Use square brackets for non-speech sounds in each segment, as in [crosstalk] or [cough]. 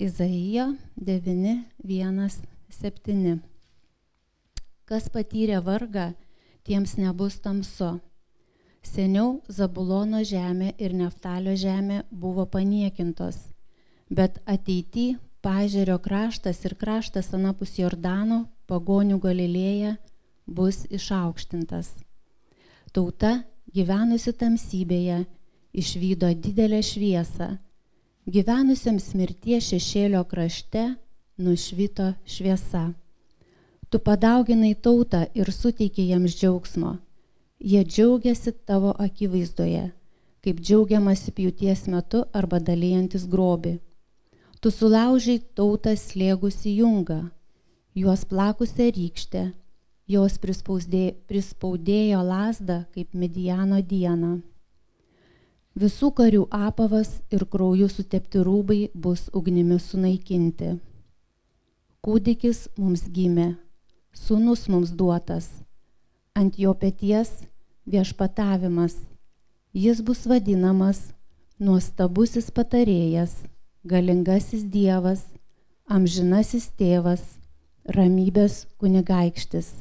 Izaijo 9, 1, 7. Kas patyrė vargą, tiems nebus tamsu. Seniau Zabulono žemė ir Neftalio žemė buvo paniekintos, bet ateity Pažerio kraštas ir kraštas anapus Jordano, pagonių Galilėja, bus išaukštintas. Tauta, gyvenusi tamsybėje, išvydo didelę šviesą. Gyvenusiems mirties šešėlio krašte nušvito šviesa. Tu padauginai tautą ir suteikė jiems džiaugsmo. Jie džiaugiasi tavo akivaizdoje, kaip džiaugiamasi pjūties metu arba dalyjantis grobi. Tu sulaužiai tautą slėgusi jungą, juos plakusią rykštę, jos prispaudėjo lasdą kaip mediano dieną. Visų karių apavas ir krauju sutepti rūbai bus ugnimi sunaikinti. Kūdikis mums gimė, sunus mums duotas, ant jo pėties viešpatavimas, jis bus vadinamas nuostabusis patarėjas galingasis Dievas, amžinasis tėvas, ramybės kunigaikštis.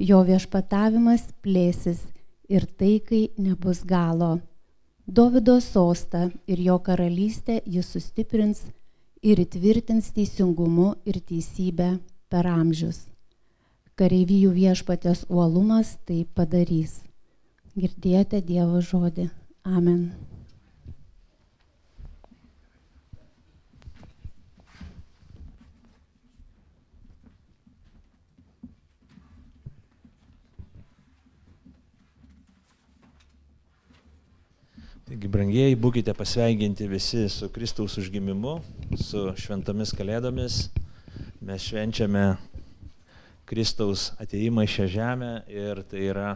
Jo viešpatavimas plėsis ir taikai nebus galo. Davido sostą ir jo karalystę jis sustiprins ir įtvirtins teisingumu ir teisybę per amžius. Kareivijų viešpatės uolumas tai padarys. Girdėjote Dievo žodį. Amen. Taigi, brangieji, būkite pasveikinti visi su Kristaus užgimimu, su šventomis kalėdomis. Mes švenčiame Kristaus ateimą į šią žemę ir tai yra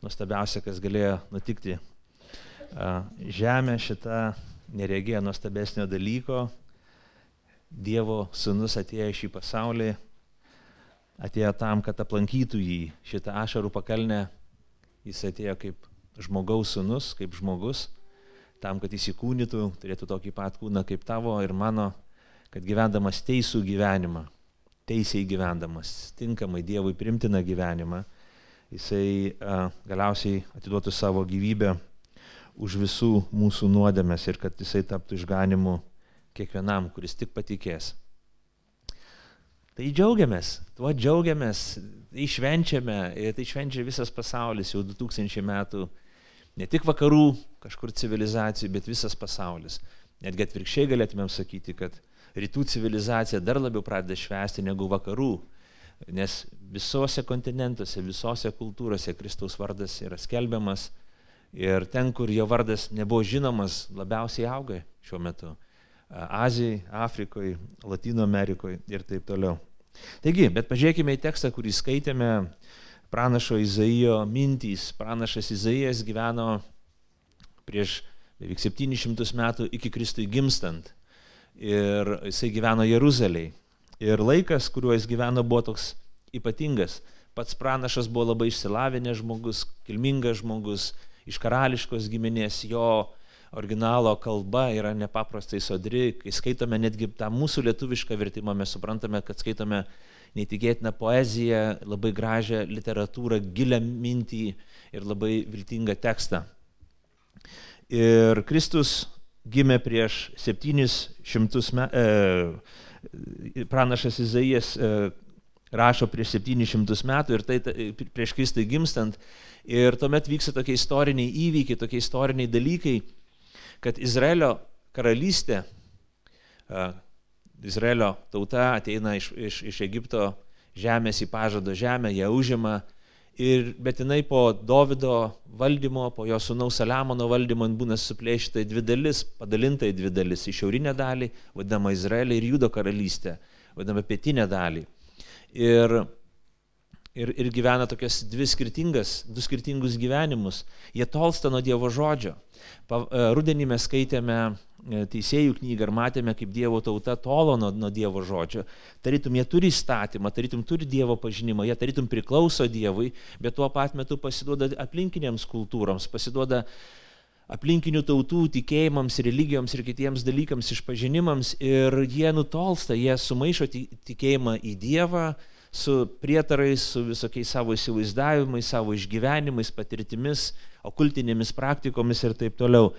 nuostabiausia, kas galėjo nutikti. Žemė šita neregėjo nuostabesnio dalyko. Dievo sunus atėjo į šį pasaulį, atėjo tam, kad aplankytų jį šitą ašarų pakalnę. Jis atėjo kaip žmogaus sunus, kaip žmogus, tam, kad įsikūnytų, turėtų tokį pat kūną kaip tavo ir mano, kad gyvendamas teisų gyvenimą, teisiai gyvendamas, tinkamai Dievui primtiną gyvenimą, jisai a, galiausiai atiduotų savo gyvybę už visų mūsų nuodėmės ir kad jisai taptų išganimu kiekvienam, kuris tik patikės. Tai džiaugiamės, tuo džiaugiamės, tai švenčiame ir tai švenčia visas pasaulis jau 2000 metų Ne tik vakarų kažkur civilizacijų, bet visas pasaulis. Netgi atvirkščiai galėtumėm sakyti, kad rytų civilizacija dar labiau pradeda švęsti negu vakarų, nes visose kontinentuose, visose kultūrose Kristaus vardas yra skelbiamas ir ten, kur jo vardas nebuvo žinomas, labiausiai auga šiuo metu. Azijai, Afrikoje, Latino Amerikoje ir taip toliau. Taigi, bet pažiūrėkime į tekstą, kurį skaitėme pranašo Izaijo mintys. Pranašas Izaijas gyveno prieš beveik 700 metų iki Kristui gimstant. Ir jisai gyveno Jeruzalėje. Ir laikas, kuriuo jis gyveno, buvo toks ypatingas. Pats pranašas buvo labai išsilavinęs žmogus, kilmingas žmogus, iš karališkos giminės, jo originalo kalba yra nepaprastai sodri. Kai skaitome netgi tą mūsų lietuvišką vertimą, mes suprantame, kad skaitome neįtikėtiną poeziją, labai gražią literatūrą, gilę mintį ir labai viltingą tekstą. Ir Kristus gimė prieš 700 metų, e, pranašas Izaijas e, rašo prieš 700 metų ir tai prieš Kristui gimstant. Ir tuomet vyksta tokie istoriniai įvykiai, tokie istoriniai dalykai, kad Izraelio karalystė, Izraelio tauta ateina iš, iš, iš Egipto žemės į pažado žemę, ją užima, ir, bet jinai po Davido valdymo, po jo sunaus Saliamono valdymo būna suplėšyta į dvi dalis, padalinta į dvi dalis, į šiaurinę dalį, vadinamą Izraelį, ir Judo karalystę, vadinamą pietinę dalį. Ir, ir, ir gyvena tokias dvi skirtingas, du skirtingus gyvenimus. Jie tolsta nuo Dievo žodžio. Pa, e, rudenį mes skaitėme teisėjų knygą ir matėme, kaip Dievo tauta tolo nuo, nuo Dievo žodžio. Tarytum jie turi įstatymą, tarytum turi Dievo pažinimą, jie tarytum priklauso Dievui, bet tuo pat metu pasiduoda aplinkinėms kultūroms, pasiduoda aplinkinių tautų tikėjimams, religijoms ir kitiems dalykams, išpažinimams ir jie nutolsta, jie sumaišo tikėjimą į Dievą su prietarais, su visokiais savo įsivaizdavimais, savo išgyvenimais, patirtimis, okultinėmis praktikomis ir taip toliau.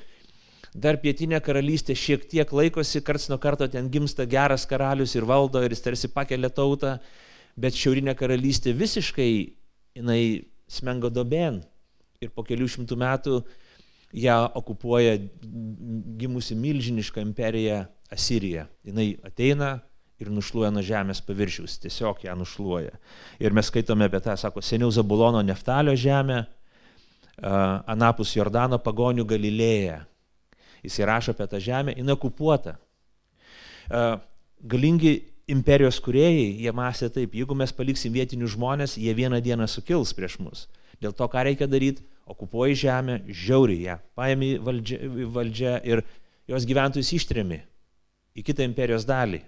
Dar pietinė karalystė šiek tiek laikosi, karts nuo karto ten gimsta geras karalius ir valdo ir jis tarsi pakelia tautą, bet šiaurinė karalystė visiškai jinai smengo dobėn ir po kelių šimtų metų ją okupuoja gimusi milžiniška imperija Asirija. Jis ateina ir nušluoja nuo žemės paviršiaus, tiesiog ją nušluoja. Ir mes skaitome apie tą, sako, seniau Zabulono Neftalio žemė, Anapus Jordano pagonių Galilėja. Jis įrašo apie tą žemę, jinai okupuota. Galingi imperijos kuriejai, jie mąstė taip, jeigu mes paliksim vietinius žmonės, jie vieną dieną sukils prieš mus. Dėl to, ką reikia daryti, okupuoji žemę, žiauriai ją, paėmė valdžia, valdžia ir jos gyventojus ištrėmi į kitą imperijos dalį.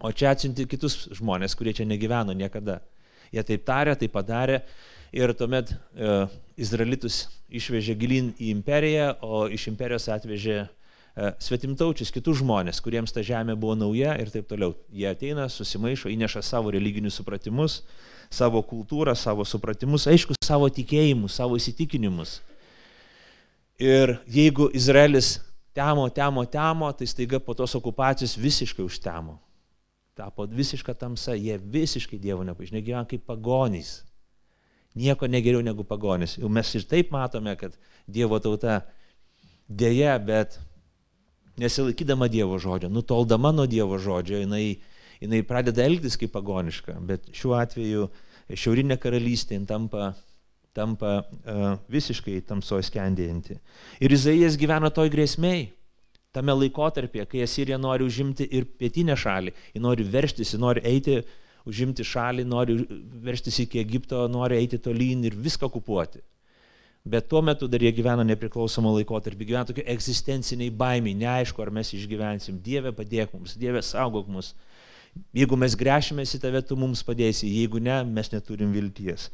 O čia atsinti kitus žmonės, kurie čia negyveno niekada. Jie taip tarė, taip padarė ir tuomet e, Izraelitus išvežė gilin į imperiją, o iš imperijos atvežė E, svetimtaučius, kitus žmonės, kuriems ta žemė buvo nauja ir taip toliau. Jie ateina, susimaišo, įneša savo religinius supratimus, savo kultūrą, savo supratimus, aišku, savo tikėjimus, savo įsitikinimus. Ir jeigu Izraelis temo, temo, temo, tai staiga po tos okupacijos visiškai užtemo. Tapo visiška tamsa, jie visiškai Dievo nepažinė, gyvena kaip pagonys. Nieko negeriau negu pagonys. Jau mes ir taip matome, kad Dievo tauta dėja, bet nesilaikydama Dievo žodžio, nutoldama nuo Dievo žodžio, jinai, jinai pradeda elgtis kaip pagoniška, bet šiuo atveju šiaurinė karalystė tampa, tampa uh, visiškai tamsoje skendėjanti. Ir Izaijas gyvena toj grėsmiai, tame laikotarpyje, kai Asirija nori užimti ir pietinę šalį, ji nori verštis, ji nori eiti, užimti šalį, nori verštis iki Egipto, nori eiti tolyn ir viską okupuoti. Bet tuo metu dar jie gyveno nepriklausomą laikotarpį, gyveno tokie egzistenciniai baimiai, neaišku, ar mes išgyvensim. Dieve padėk mums, Dieve saugok mus. Jeigu mes grešimės į tave, tu mums padėsi, jeigu ne, mes neturim vilties.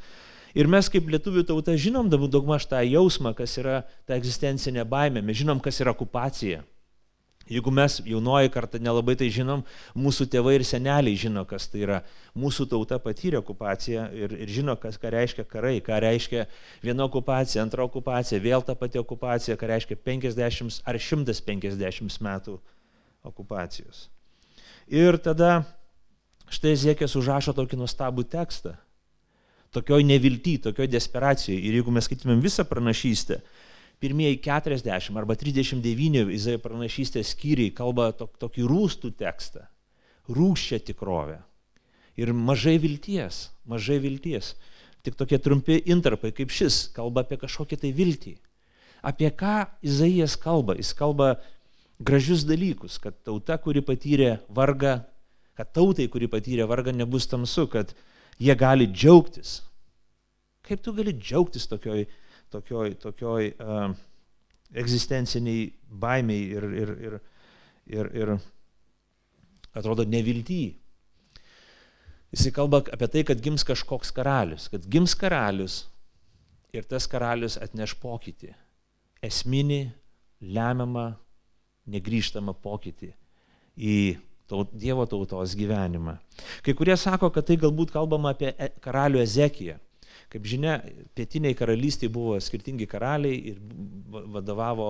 Ir mes kaip lietuvių tauta žinom daugmaž tą jausmą, kas yra ta egzistencinė baimė, mes žinom, kas yra okupacija. Jeigu mes jaunoji kartą nelabai tai žinom, mūsų tėvai ir seneliai žino, kas tai yra. Mūsų tauta patyrė okupaciją ir, ir žino, kas, ką reiškia karai, ką reiškia viena okupacija, antra okupacija, vėl ta pati okupacija, ką reiškia 50 ar 150 metų okupacijos. Ir tada štai Ziekės užrašo tokį nuostabų tekstą. Tokioj nevilty, tokioj desperacijai. Ir jeigu mes skaitytumėm visą pranašystę, pirmieji 40 arba 39 Izaijo pranašystės skyriai kalba tok, tokį rūstų tekstą, rūščią tikrovę. Ir mažai vilties, mažai vilties. Tik tokie trumpi intarpai kaip šis kalba apie kažkokią tai viltį. Apie ką Izaijas kalba? Jis kalba gražius dalykus, kad tauta, kuri patyrė vargą, kad tautai, kuri patyrė vargą, nebus tamsu, kad jie gali džiaugtis. Kaip tu gali džiaugtis tokioj tokioj, tokioj uh, egzistenciniai baimiai ir, ir, ir, ir, ir atrodo nevilty. Jisai kalba apie tai, kad gims kažkoks karalius, kad gims karalius ir tas karalius atneš pokytį, esminį, lemiamą, negryžtamą pokytį į taut, Dievo tautos gyvenimą. Kai kurie sako, kad tai galbūt kalbama apie e, karalių Ezekiją. Kaip žinia, pietiniai karalystiai buvo skirtingi karaliai ir vadovavo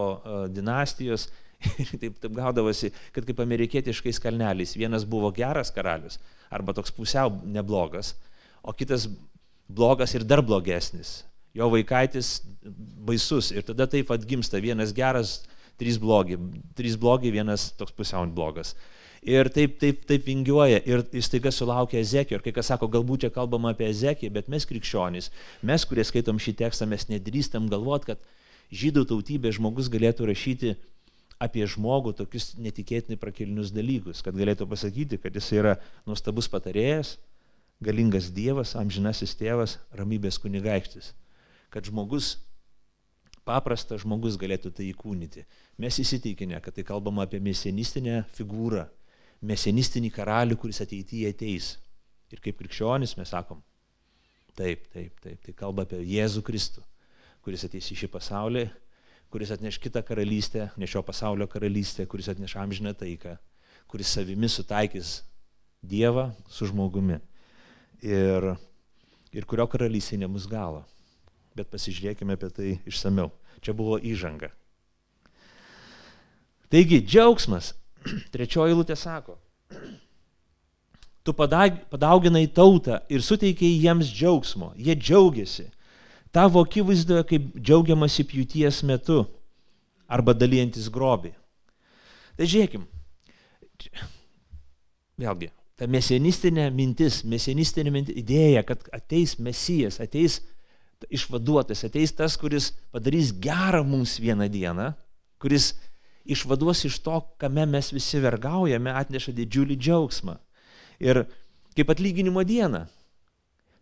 dinastijos [laughs] ir taip, taip gaudavosi, kad kaip amerikietiškais kalneliais. Vienas buvo geras karalius arba toks pusiau neblogas, o kitas blogas ir dar blogesnis. Jo vaikaitis baisus ir tada taip atgimsta vienas geras, trys blogi, trys blogi, vienas toks pusiau blogas ir taip, taip, taip vingiuoja ir jis taiga sulaukia Ezekio ir kai kas sako, galbūt čia kalbama apie Ezekiją, bet mes krikščionys, mes, kurie skaitom šį tekstą, mes nedrįstam galvot, kad žydų tautybės žmogus galėtų rašyti apie žmogų tokius netikėtinai prakilnius dalykus, kad galėtų pasakyti, kad jis yra nuostabus patarėjas, galingas Dievas, amžinasis tėvas, ramybės kunigaikštis. Kad žmogus, paprastas žmogus galėtų tai įkūnyti. Mes įsitikinę, kad tai kalbama apie mesianistinę figūrą, mesenistinį karalių, kuris ateityje ateis. Ir kaip krikščionis mes sakom, taip, taip, taip, tai kalba apie Jėzų Kristų, kuris ateis į šį pasaulį, kuris atneš kitą karalystę, ne šio pasaulio karalystę, kuris atneš amžiną taiką, kuris savimi sutaikys Dievą su žmogumi. Ir, ir kurio karalystė nebus galo. Bet pasižiūrėkime apie tai išsameu. Čia buvo įžanga. Taigi, džiaugsmas. Trečioji lūtė sako. Tu padauginai tautą ir suteikiai jiems džiaugsmo. Jie džiaugiasi. Tavo akivaizdoje kaip džiaugiamasi pjūties metu arba dalyjantis grobį. Tai žiūrėkim. Vėlgi, ta mesenistinė mintis, mesenistinė mintis, idėja, kad ateis mesijas, ateis išvaduotas, ateis tas, kuris padarys gerą mums vieną dieną, kuris išvaduos iš to, kame mes visi vergaujame, atneša didžiulį džiaugsmą. Ir kaip atlyginimo diena.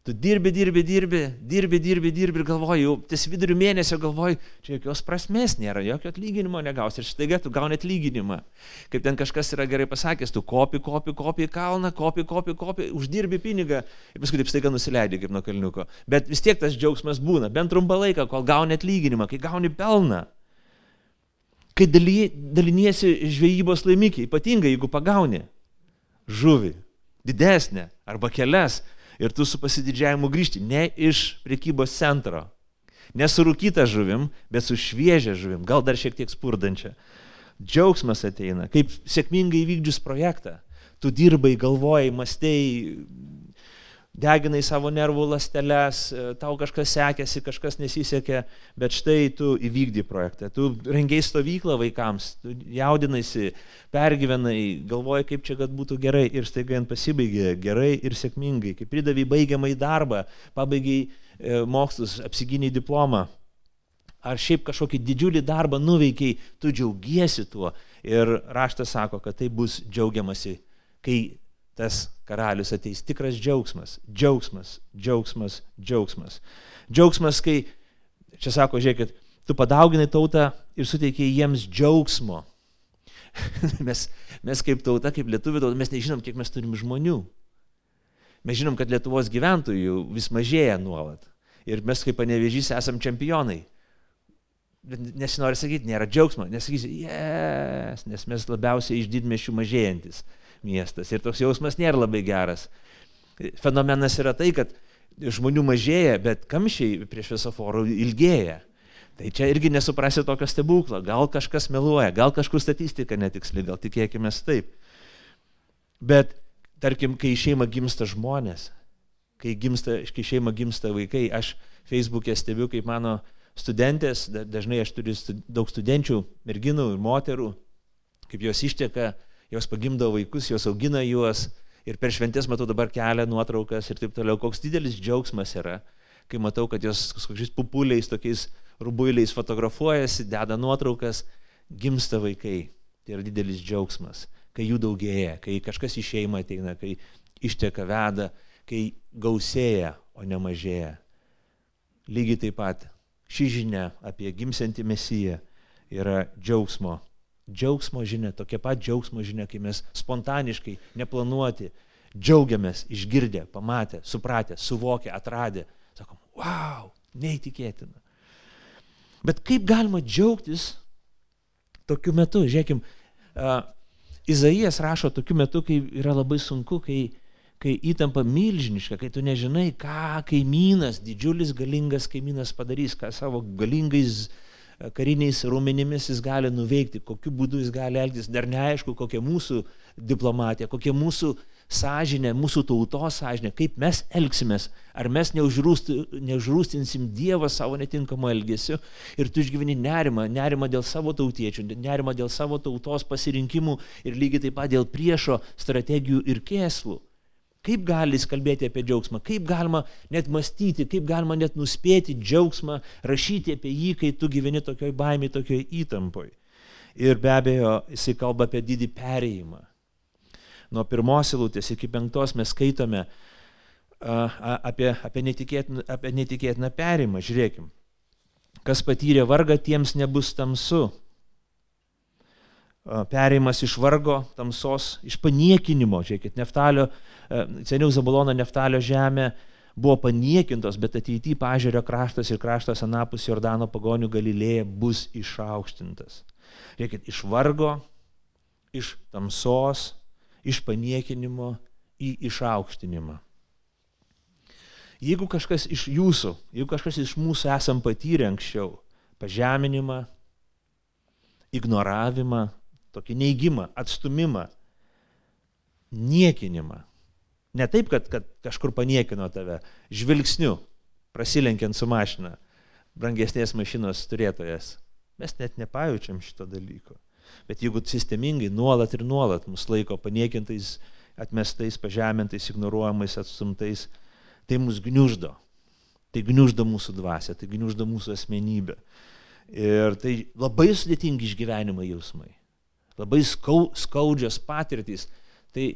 Tu dirbi, dirbi, dirbi, dirbi, dirbi, dirbi ir galvoji, jau ties vidurių mėnesio galvoji, čia jokios prasmės nėra, jokio atlyginimo negausi ir štai tu gauni atlyginimą. Kaip ten kažkas yra gerai pasakęs, tu kopi, kopi, kopi į kalną, kopi, kopi, kopi, uždirbi pinigą ir paskui taip staiga nusileidži kaip nuo kalniuko. Bet vis tiek tas džiaugsmas būna, bent trumpą laiką, kol gauni atlyginimą, kai gauni pelną. Kai daliniesi žvejybos laimikiai, ypatingai jeigu pagauni žuvį, didesnę arba kelias, ir tu su pasididžiavimu grįžti ne iš prekybos centro, ne su rūkyta žuvim, bet su šviežia žuvim, gal dar šiek tiek spurdančia. Džiaugsmas ateina, kaip sėkmingai įvykdžius projektą. Tu dirbai, galvojai, mastėjai, deginai savo nervų lasteles, tau kažkas sekėsi, kažkas nesisekė, bet štai tu įvykdy projektą, tu rengiai stovyklą vaikams, tu jaudinaisi, pergyvenai, galvoji, kaip čia kad būtų gerai ir staiga ant pasibaigė gerai ir sėkmingai, kai pridavai baigiamą į darbą, pabaigiai e, mokslus, apsiginiai diplomą, ar šiaip kažkokį didžiulį darbą nuveikiai, tu džiaugiesi tuo. Ir raštas sako, kad tai bus džiaugiamasi, kai tas karalius ateis tikras džiaugsmas, džiaugsmas, džiaugsmas, džiaugsmas. Džiaugsmas, kai, čia sako, žiūrėkit, tu padauginai tautą ir suteikiai jiems džiaugsmo. [laughs] mes, mes kaip tauta, kaip lietuvių tauta, mes nežinom, kiek mes turim žmonių. Mes žinom, kad Lietuvos gyventojų vis mažėja nuolat. Ir mes kaip panevežys esam čempionai. Nesinori sakyti, nėra džiaugsmo, nesakysi, yes, nes mes labiausiai iš didmešių mažėjantis miestas ir toks jausmas nėra labai geras. Fenomenas yra tai, kad žmonių mažėja, bet kamščiai prie šviesoforų ilgėja. Tai čia irgi nesuprasi tokio stebuklo. Gal kažkas meluoja, gal kažkur statistika netiksli, gal tikėkime taip. Bet tarkim, kai šeima gimsta žmonės, kai, gimsta, kai šeima gimsta vaikai, aš Facebook'e stebiu, kaip mano studentės, dažnai aš turiu daug studenčių, merginų ir moterų, kaip jos išteka jos pagimdo vaikus, jos augina juos ir per šventės matau dabar kelia nuotraukas ir taip toliau. Koks didelis džiaugsmas yra, kai matau, kad jos kažkokiais pupuliais, tokiais rubuiliais fotografuojasi, deda nuotraukas, gimsta vaikai. Tai yra didelis džiaugsmas, kai jų daugėja, kai kažkas į šeimą ateina, kai išteka veda, kai gausėja, o ne mažėja. Lygiai taip pat ši žinia apie gimsiantį mesiją yra džiaugsmo Džiaugsmo žinia, tokia pat džiaugsmo žinia, kai mes spontaniškai, neplanuoti, džiaugiamės, išgirdę, pamatę, supratę, suvokę, atradę. Sakom, wow, neįtikėtina. Bet kaip galima džiaugtis tokiu metu? Žiūrėkim, uh, Izaijas rašo tokiu metu, kai yra labai sunku, kai, kai įtampa milžiniška, kai tu nežinai, ką kaimynas, didžiulis galingas kaimynas padarys, ką savo galingais uh, kariniais raumenimis jis gali nuveikti, kokiu būdu jis gali elgtis, dar neaišku, kokia mūsų diplomatija, kokia mūsų sąžinė, mūsų tautos sąžinė, kaip mes elgsimės, ar mes neužrūstinsim Dievą savo netinkamu elgesiu ir tu išgyveni nerimą, nerimą dėl savo tautiečių, nerimą dėl savo tautos pasirinkimų ir lygiai taip pat dėl priešo strategijų ir kėslų. Kaip gali jis kalbėti apie džiaugsmą, kaip galima net mąstyti, kaip galima net nuspėti džiaugsmą, rašyti apie jį, kai tu gyveni tokioj baimiai, tokioj įtampoj. Ir be abejo, jisai kalba apie didį perėjimą. Nuo pirmos eilutės iki penktos mes skaitome apie, apie, netikėtiną, apie netikėtiną perėjimą. Žiūrėkim, kas patyrė vargą, tiems nebus tamsu perėjimas iš vargo, tamsos, iš paniekinimo, žiūrėkit, neftalio, seniau Zabulono neftalio žemė buvo paniekintos, bet ateityje pažiūrio kraštas ir kraštas anapus Jordano pagonių Galilėje bus išaukštintas. Reikia iš vargo, iš tamsos, iš paniekinimo į išaukštinimą. Jeigu kažkas iš jūsų, jeigu kažkas iš mūsų esam patyrę anksčiau pažeminimą, ignoravimą, tokį neigimą, atstumimą, niekinimą, Ne taip, kad, kad kažkur paniekino tave, žvilgsniu, prasilenkiant su mašina, brangesnės mašinos turėtojas. Mes net nepajaučiam šito dalyko. Bet jeigu sistemingai nuolat ir nuolat mus laiko paniekintais, atmestais, pažemintais, ignoruojamais, atstumtais, tai mus gniuždo. Tai gniuždo mūsų dvasę, tai gniuždo mūsų asmenybę. Ir tai labai sudėtingi išgyvenimo jausmai. Labai skau, skaudžios patirtys. Tai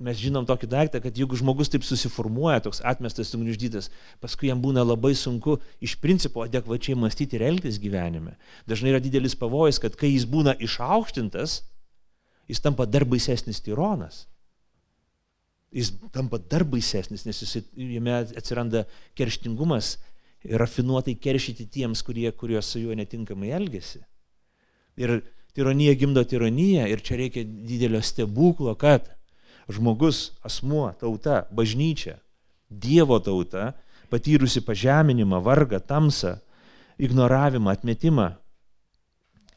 mes žinom tokį daiktą, kad jeigu žmogus taip susiformuoja, toks atmestas, sugniuždytas, paskui jam būna labai sunku iš principo adekvačiai mąstyti ir elgtis gyvenime. Dažnai yra didelis pavojus, kad kai jis būna išaukštintas, jis tampa dar baisesnis tyronas. Jis tampa dar baisesnis, nes jis, jame atsiranda kerštingumas rafinuotai keršyti tiems, kurie, kurie su juo netinkamai elgesi. Ir tironija gimdo tironiją ir čia reikia didelio stebuklo, kad žmogus, asmuo, tauta, bažnyčia, Dievo tauta, patyrusi pažeminimą, vargą, tamsą, ignoravimą, atmetimą,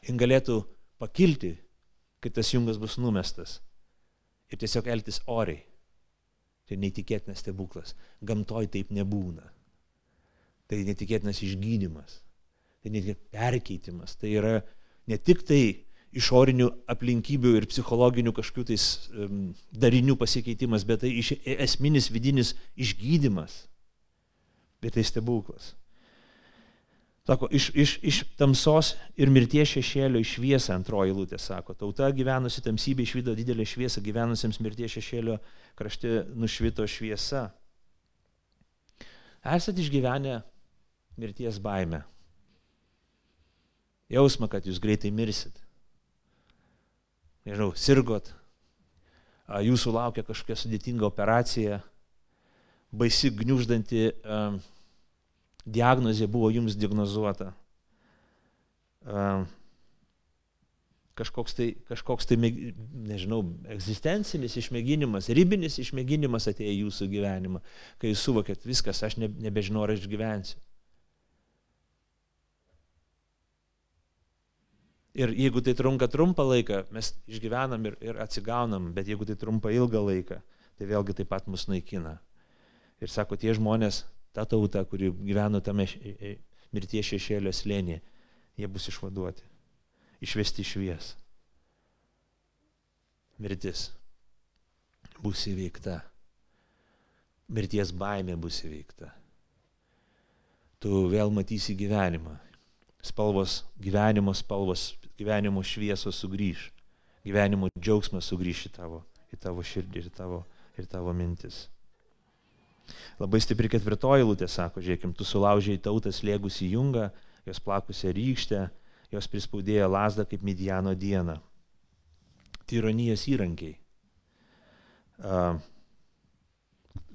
jin galėtų pakilti, kai tas jungas bus numestas ir tiesiog elgtis oriai. Tai neįtikėtinas stebuklas. Gamtoj taip nebūna. Tai netikėtinas išgydymas. Tai netikėtinas perkeitimas. Tai yra ne tik tai išorinių aplinkybių ir psichologinių kažkokių tais darinių pasikeitimas, bet tai esminis vidinis išgydymas. Bet tai stebuklas. Sako, iš, iš, iš tamsos ir mirties šešėlio į šviesą antroji lūtė, sako, tauta gyvenusi tamsybė išvydo didelę šviesą, gyvenusiems mirties šešėlio krašte nušvito šviesa. Esate išgyvenę mirties baimę. Jausmą, kad jūs greitai mirsit nežinau, sirgot, jūsų laukia kažkokia sudėtinga operacija, baisi gniuždanti um, diagnozė buvo jums diagnozuota. Um, kažkoks tai, kažkoks tai, nežinau, egzistencinis išmėginimas, ribinis išmėginimas atėjo į jūsų gyvenimą, kai jūs suvokėt viskas, aš ne, nebežinau, ar aš gyvensiu. Ir jeigu tai trunka trumpą laiką, mes išgyvenam ir, ir atsigaunam, bet jeigu tai trumpa ilgą laiką, tai vėlgi taip pat mus naikina. Ir sako, tie žmonės, ta tauta, kuri gyveno tame mirties šešėlio slėnyje, jie bus išvaduoti, išvesti iš vies. Mirtis bus įveikta. Mirties baimė bus įveikta. Tu vėl matysi gyvenimą. Spalvos, gyvenimo spalvos gyvenimo šviesos sugrįž, gyvenimo džiaugsmas sugrįž į tavo, į tavo širdį ir tavo, ir tavo mintis. Labai stipri ketvirtoji lūtė sako, žiūrėkim, tu sulaužiai tautas lėgusi jungą, jos plakusią rykštę, jos prispaudėjo lasdą kaip Midiano dieną. Tironijos įrankiai,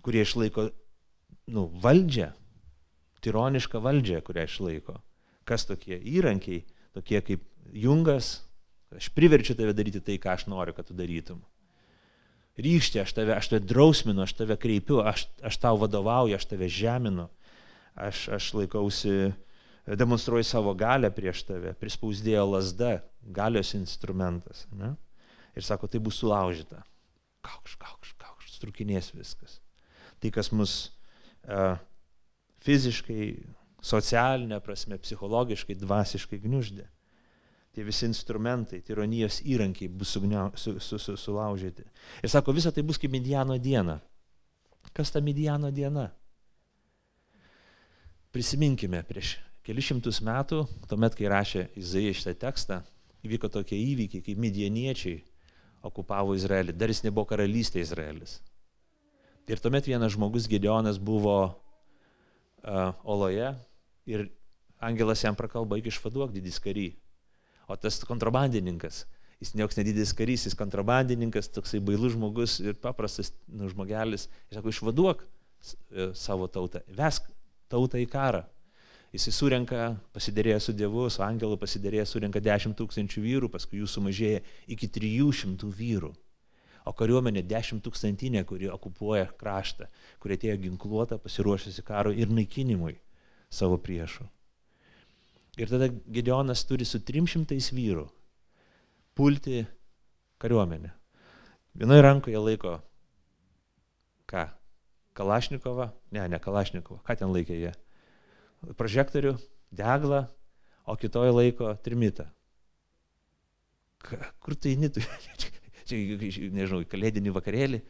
kurie išlaiko nu, valdžią, tironišką valdžią, kurią išlaiko. Kas tokie įrankiai, tokie kaip jungas, aš priverčiu tave daryti tai, ką aš noriu, kad tu darytum. Rykštė, aš tave, aš tave drausminu, aš tave kreipiu, aš, aš tau vadovauju, aš tave žeminu, aš, aš laikausi, demonstruoju savo galę prieš tave, prispausdėjo lasda, galios instrumentas. Ne? Ir sako, tai bus sulaužyta. Kaukš, kaukš, kaukš, strukinės viskas. Tai, kas mus uh, fiziškai, socialinė prasme, psichologiškai, dvasiškai gniuždė tie visi instrumentai, tironijos įrankiai bus sugniau, su, su, su, sulaužyti. Ir sako, visa tai bus kaip Midiano diena. Kas ta Midiano diena? Prisiminkime, prieš kelišimtus metų, tuomet, kai rašė Izaija šitą tekstą, įvyko tokie įvykiai, kaip midieniečiai okupavo Izraelį. Dar jis nebuvo karalystė Izraelis. Ir tuomet vienas žmogus, Gideonas, buvo uh, oloje ir angelas jam prakalba, eik išvaduok didis kary. O tas kontrabandininkas, jis ne joks nedidis karys, jis kontrabandininkas, toksai bailus žmogus ir paprastas nu, žmogelis. Jis sako, išvaduok e, savo tautą. Vesk tautą į karą. Jisai surenka, pasidėrėja su Dievu, su angelu pasidėrėja, surenka 10 tūkstančių vyrų, paskui jų sumažėja iki 300 vyrų. O kariuomenė 10 tūkstantinė, kuri okupuoja kraštą, kuri atėjo ginkluota, pasiruošusi karui ir naikinimui savo priešų. Ir tada Gedeonas turi su 300 vyrų pulti kariuomenę. Vienoje rankoje laiko ką? Kalašnikovą? Ne, ne Kalašnikovą. Ką ten laikė jie? Prožektorių, deglą, o kitoje laiko trimitą. Kur tu, [laughs] čia, nežinau, kalėdinį vakarėlį?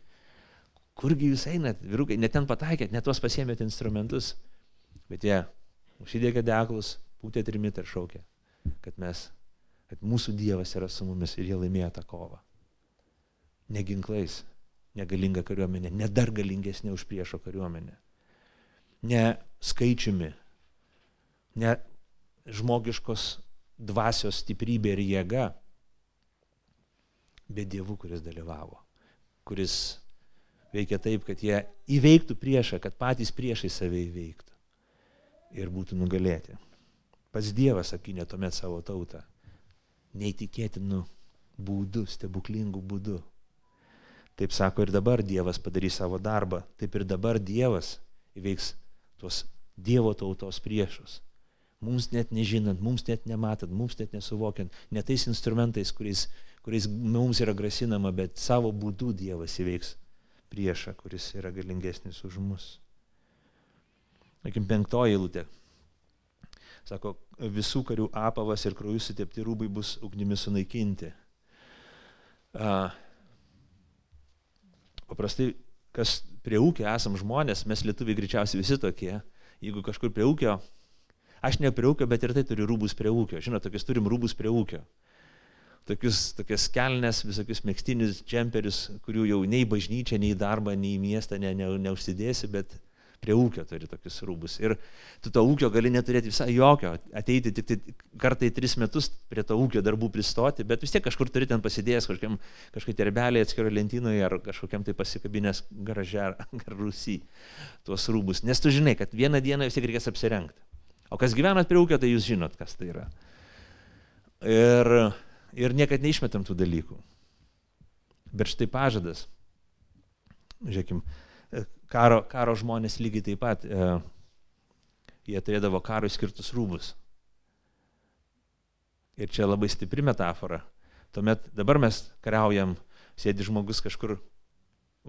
Kurgi jūs einat, vyrukai, net ten pataikėt, net tuos pasiemėt instrumentus, bet jie užsidėkė deglus, pūtė trimitą ir šaukė, kad mes, kad mūsų Dievas yra su mumis ir jie laimėjo tą kovą. Ne ginklais, negalinga kariuomenė, ne dar galingesnė už priešo kariuomenę. Ne skaičiumi, ne žmogiškos dvasios stiprybė ir jėga, bet Dievu, kuris dalyvavo, kuris veikia taip, kad jie įveiktų priešą, kad patys priešai save įveiktų ir būtų nugalėti. Pats Dievas apginė tuomet savo tautą neįtikėtinų būdų, stebuklingų būdų. Taip sako ir dabar Dievas padarys savo darbą, taip ir dabar Dievas įveiks tuos Dievo tautos priešus. Mums net nežinant, mums net nematant, mums net nesuvokiant, ne tais instrumentais, kuriais, kuriais mums yra grasinama, bet savo būdu Dievas įveiks priešą, kuris yra galingesnis už mus. Sakim, penktoji eilutė. Sako, visų karių apavas ir krauju sutepti rūbai bus ugnimi sunaikinti. Uh, Paprastai, kas prie ūkio esam žmonės, mes lietuviai greičiausiai visi tokie, jeigu kažkur prie ūkio, aš ne prie ūkio, bet ir tai turiu rūbus prie ūkio. Žinote, tokius turim rūbus prie ūkio. Tokius, tokias kelnes, visokius mėgstinius džemperius, kurių jau nei bažnyčia, nei darbą, nei miestą ne, ne, neužsidėsi, bet prie ūkio turi tokius rūbus. Ir tu to ūkio gali neturėti visai jokio, ateiti tik tai kartą į tris metus prie to ūkio darbų pristoti, bet vis tiek kažkur turi ten pasidėjęs kažkokiam, kažkokiai terbeliai atskiro lentynoje ar kažkokiam tai pasikabinės garaže ar [laughs] rusy tuos rūbus. Nes tu žinai, kad vieną dieną vis tiek reikės apsirengti. O kas gyvenat prie ūkio, tai jūs žinot, kas tai yra. Ir, ir niekad neišmetam tų dalykų. Bet štai pažadas. Žiūrėkim, karo, karo žmonės lygiai taip pat, e, jie turėdavo karui skirtus rūbus. Ir čia labai stipri metafora. Tuomet dabar mes kariaujam, sėdi žmogus kažkur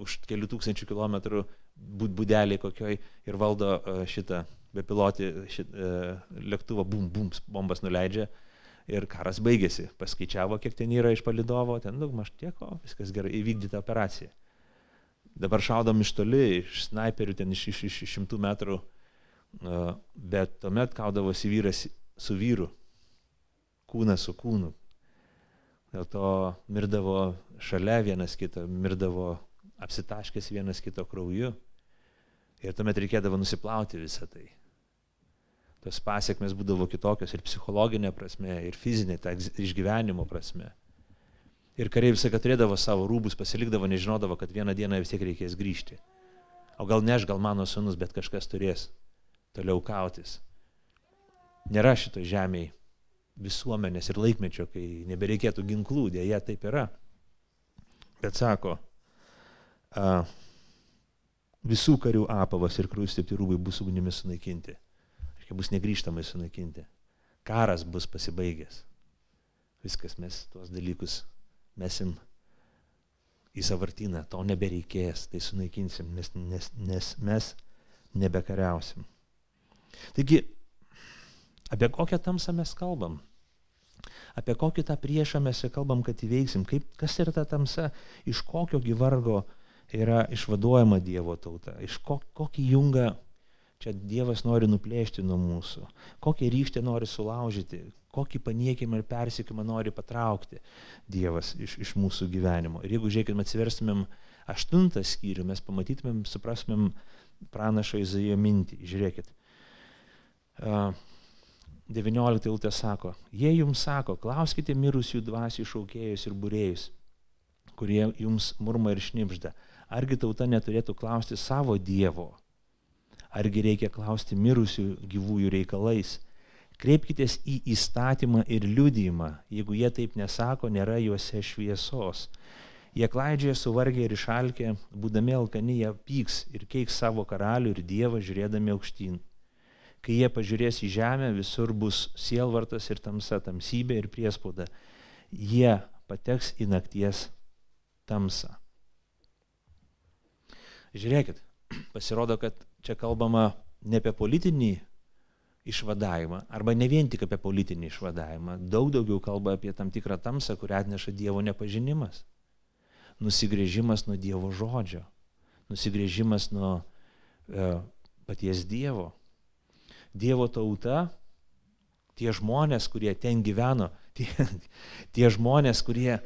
už kelių tūkstančių kilometrų būdelį kokioj ir valdo e, šitą bepilotį šit, e, lėktuvą, bum, bum, bombas nuleidžia ir karas baigėsi. Paskaičiavo, kiek ten yra iš palidovo, ten daug maž tiek, o viskas gerai, įvykdyta operacija. Dabar šaudom iš toli, iš snaiperių, ten iš, iš, iš šimtų metrų, bet tuomet kaudavosi vyras su vyru, kūnas su kūnu. Dėl to mirdavo šalia vienas kito, mirdavo apsitaškęs vienas kito krauju. Ir tuomet reikėdavo nusiplauti visą tai. Tos pasiekmes būdavo kitokios ir psichologinė prasme, ir fizinė, ta išgyvenimo prasme. Ir kariai visą laiką turėdavo savo rūbus, pasilikdavo, nežinodavo, kad vieną dieną vis tiek reikės grįžti. O gal ne aš, gal mano sunus, bet kažkas turės toliau kautis. Nėra šito žemėje visuomenės ir laikmečio, kai nebereikėtų ginklų, dėja taip yra. Bet sako, a, visų karių apavas ir krūstėpti rūbai bus ugnimi sunaikinti. Aiškiai, bus negryžtamai sunaikinti. Karas bus pasibaigęs. Viskas mes tuos dalykus mesim į savartyną, to nebereikės, tai sunaikinsim, nes, nes, nes mes nebekariausim. Taigi, apie kokią tamsą mes kalbam? Apie kokį tą priešą mes kalbam, kad įveiksim? Kaip, kas yra ta tamsa? Iš kokio gyvargo yra išvaduojama Dievo tauta? Iš ko, kokį jungą čia Dievas nori nuplėšti nuo mūsų? Kokią ryštę nori sulaužyti? kokį paniekimą ir persikimą nori patraukti Dievas iš, iš mūsų gyvenimo. Ir jeigu, žiūrėkime, atsiverstumėm aštuntą skyrių, mes pamatytumėm, suprastumėm pranašo Izaijo mintį. Žiūrėkit. 19 eilutė sako, jie jums sako, klauskite mirusių dvasių šaukėjus ir būrėjus, kurie jums murma ir šnipžda. Argi tauta neturėtų klausti savo Dievo, Argi reikia klausti mirusių gyvųjų reikalais? Kreipkitės į įstatymą ir liudijimą. Jeigu jie taip nesako, nėra juose šviesos. Jie klaidžioja suvargę ir išalkę, būdami alkani, jie pyks ir keiks savo karalių ir dievą žiūrėdami aukštyn. Kai jie pažiūrės į žemę, visur bus sielvartas ir tamsa, tamsybė ir priespauda. Jie pateks į nakties tamsą. Žiūrėkit, pasirodo, kad čia kalbama ne apie politinį išvadavimą, arba ne vien tik apie politinį išvadavimą, daug daugiau kalba apie tam tikrą tamsą, kurią atneša Dievo nepažinimas. Nusigrėžimas nuo Dievo žodžio, nusigrėžimas nuo e, paties Dievo. Dievo tauta, tie žmonės, kurie ten gyveno, [laughs] tie, tie žmonės, kurie e,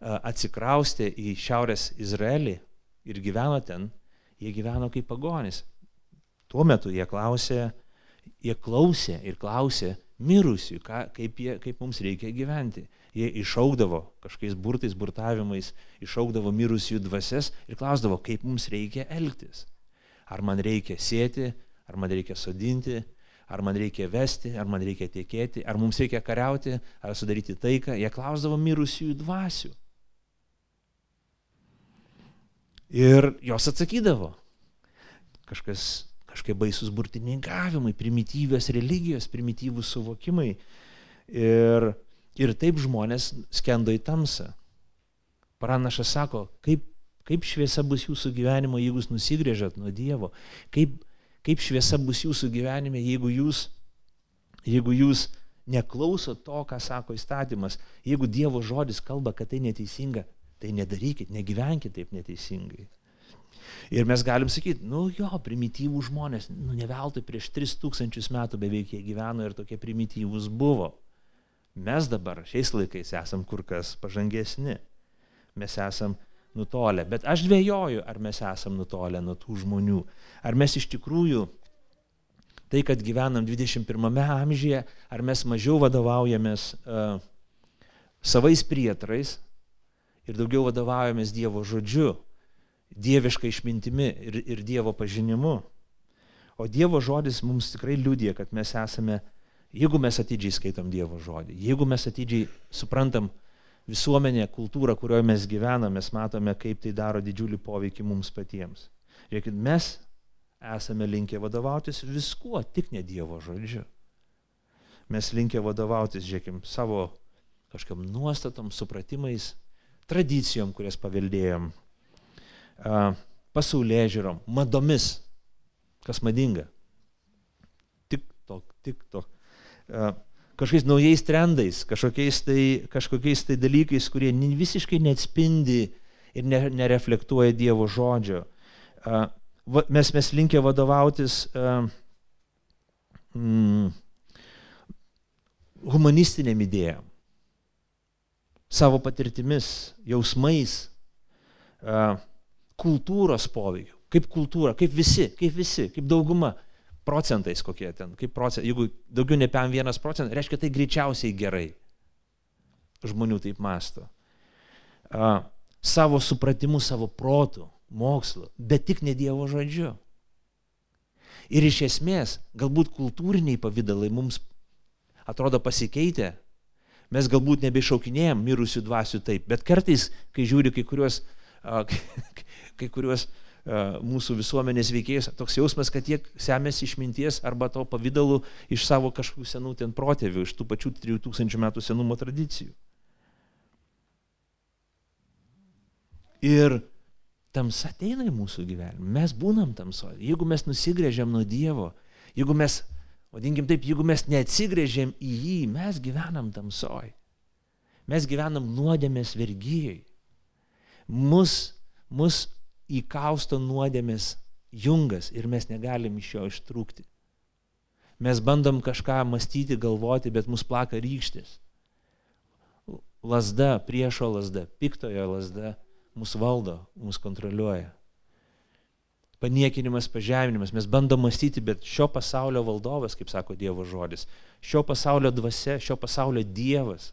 atsikraustė į Šiaurės Izraelį ir gyveno ten, jie gyveno kaip pagonis. Tuo metu jie klausė, jie klausė ir klausė mirusių, ką, kaip, jie, kaip mums reikia gyventi. Jie išaugdavo kažkokiais burtais, burtavimais, išaugdavo mirusių dvasias ir klausdavo, kaip mums reikia elgtis. Ar man reikia sėti, ar man reikia sodinti, ar man reikia vesti, ar man reikia tiekėti, ar mums reikia kariauti, ar sudaryti taiką. Jie klausdavo mirusių dvasių. Ir jos atsakydavo. Kažkas, kažkaip baisus burtininkavimai, primityvios religijos, primityvūs suvokimai. Ir, ir taip žmonės skendo į tamsą. Pranašas sako, kaip, kaip šviesa bus jūsų gyvenimo, jeigu jūs nusigrėžat nuo Dievo. Kaip, kaip šviesa bus jūsų gyvenime, jeigu jūs, jeigu jūs neklausot to, ką sako įstatymas. Jeigu Dievo žodis kalba, kad tai neteisinga, Tai nedarykit, negyvenkit taip neteisingai. Ir mes galim sakyti, nu jo, primityvų žmonės, nu ne veltui prieš 3000 metų beveik jie gyveno ir tokie primityvūs buvo. Mes dabar šiais laikais esam kur kas pažangesni. Mes esam nutolę. Bet aš dvėjoju, ar mes esam nutolę nuo tų žmonių. Ar mes iš tikrųjų tai, kad gyvenam 21 amžiuje, ar mes mažiau vadovaujamės uh, savais prietrais, ir daugiau vadovaujamės Dievo žodžiu, dieviška išmintimi ir, ir Dievo pažinimu. O Dievo žodis mums tikrai liūdė, kad mes esame, jeigu mes atidžiai skaitom Dievo žodį, jeigu mes atidžiai suprantam visuomenę, kultūrą, kurioje mes gyvename, mes matome, kaip tai daro didžiulį poveikį mums patiems. Žiūrėkit, mes esame linkę vadovautis viskuo, tik ne Dievo žodžiu. Mes linkę vadovautis, žiūrėkim, savo kažkam nuostatom, supratimais, tradicijom, kurias paveldėjom, pasaulyje žiūrom, madomis, kas madinga. Tik to, tik to. Kažkokiais naujais trendais, kažkokiais tai, kažkokiais tai dalykais, kurie visiškai neatspindi ir ne, nereflektuoja Dievo žodžio. Mes, mes linkę vadovautis mm, humanistiniam idėjom savo patirtimis, jausmais, kultūros poveikiu. Kaip kultūra, kaip visi, kaip visi, kaip dauguma procentais kokie ten, kaip procentai, jeigu daugiau ne 1 procentas, reiškia tai greičiausiai gerai. Žmonių taip masto. A, savo supratimu, savo protu, mokslu, bet tik ne Dievo žodžiu. Ir iš esmės, galbūt kultūriniai pavydalai mums atrodo pasikeitę, mes galbūt nebešaukinėjom mirusių dvasių taip, bet kartais, kai žiūri kai kuriuos, [laughs] kai kuriuos mūsų visuomenės veikėjus, toks jausmas, kad jie semėsi išminties arba to pavydalu iš savo kažkokių senų ten protėvių, iš tų pačių 3000 metų senumo tradicijų. Ir tamsa ateina į mūsų gyvenimą. Mes būnam tamsoje. Jeigu mes nusigrėžiam nuo Dievo, jeigu mes Vadinkim taip, jeigu mes neatsigrėžėm į jį, mes gyvenam tamsoj. Mes gyvenam nuodėmės vergyjai. Mus, mus įkausto nuodėmės jungas ir mes negalim iš jo ištrūkti. Mes bandom kažką mąstyti, galvoti, bet mus plaka rykštis. Lasda, priešo lasda, piktojo lasda mus valdo, mus kontroliuoja paniekinimas, pažeminimas. Mes bandom mąstyti, bet šio pasaulio valdovas, kaip sako Dievo žodis, šio pasaulio dvasia, šio pasaulio Dievas,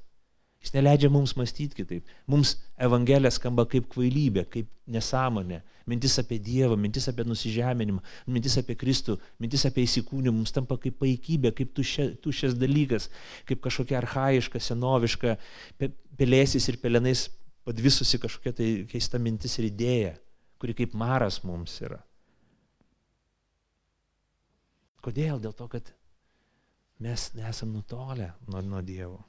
Jis neleidžia mums mąstyti kitaip. Mums Evangelija skamba kaip kvailybė, kaip nesąmonė. Mintis apie Dievą, mintis apie nusižeminimą, mintis apie Kristų, mintis apie įsikūnimą mums tampa kaip paikybė, kaip tuščias dalykas, kaip kažkokia arhaiška, senoviška, pelėsis ir pelenais padvisusi kažkokia tai keista mintis ir idėja, kuri kaip maras mums yra. Kodėl? Dėl to, kad mes nesam nutolę nuo, nuo Dievo.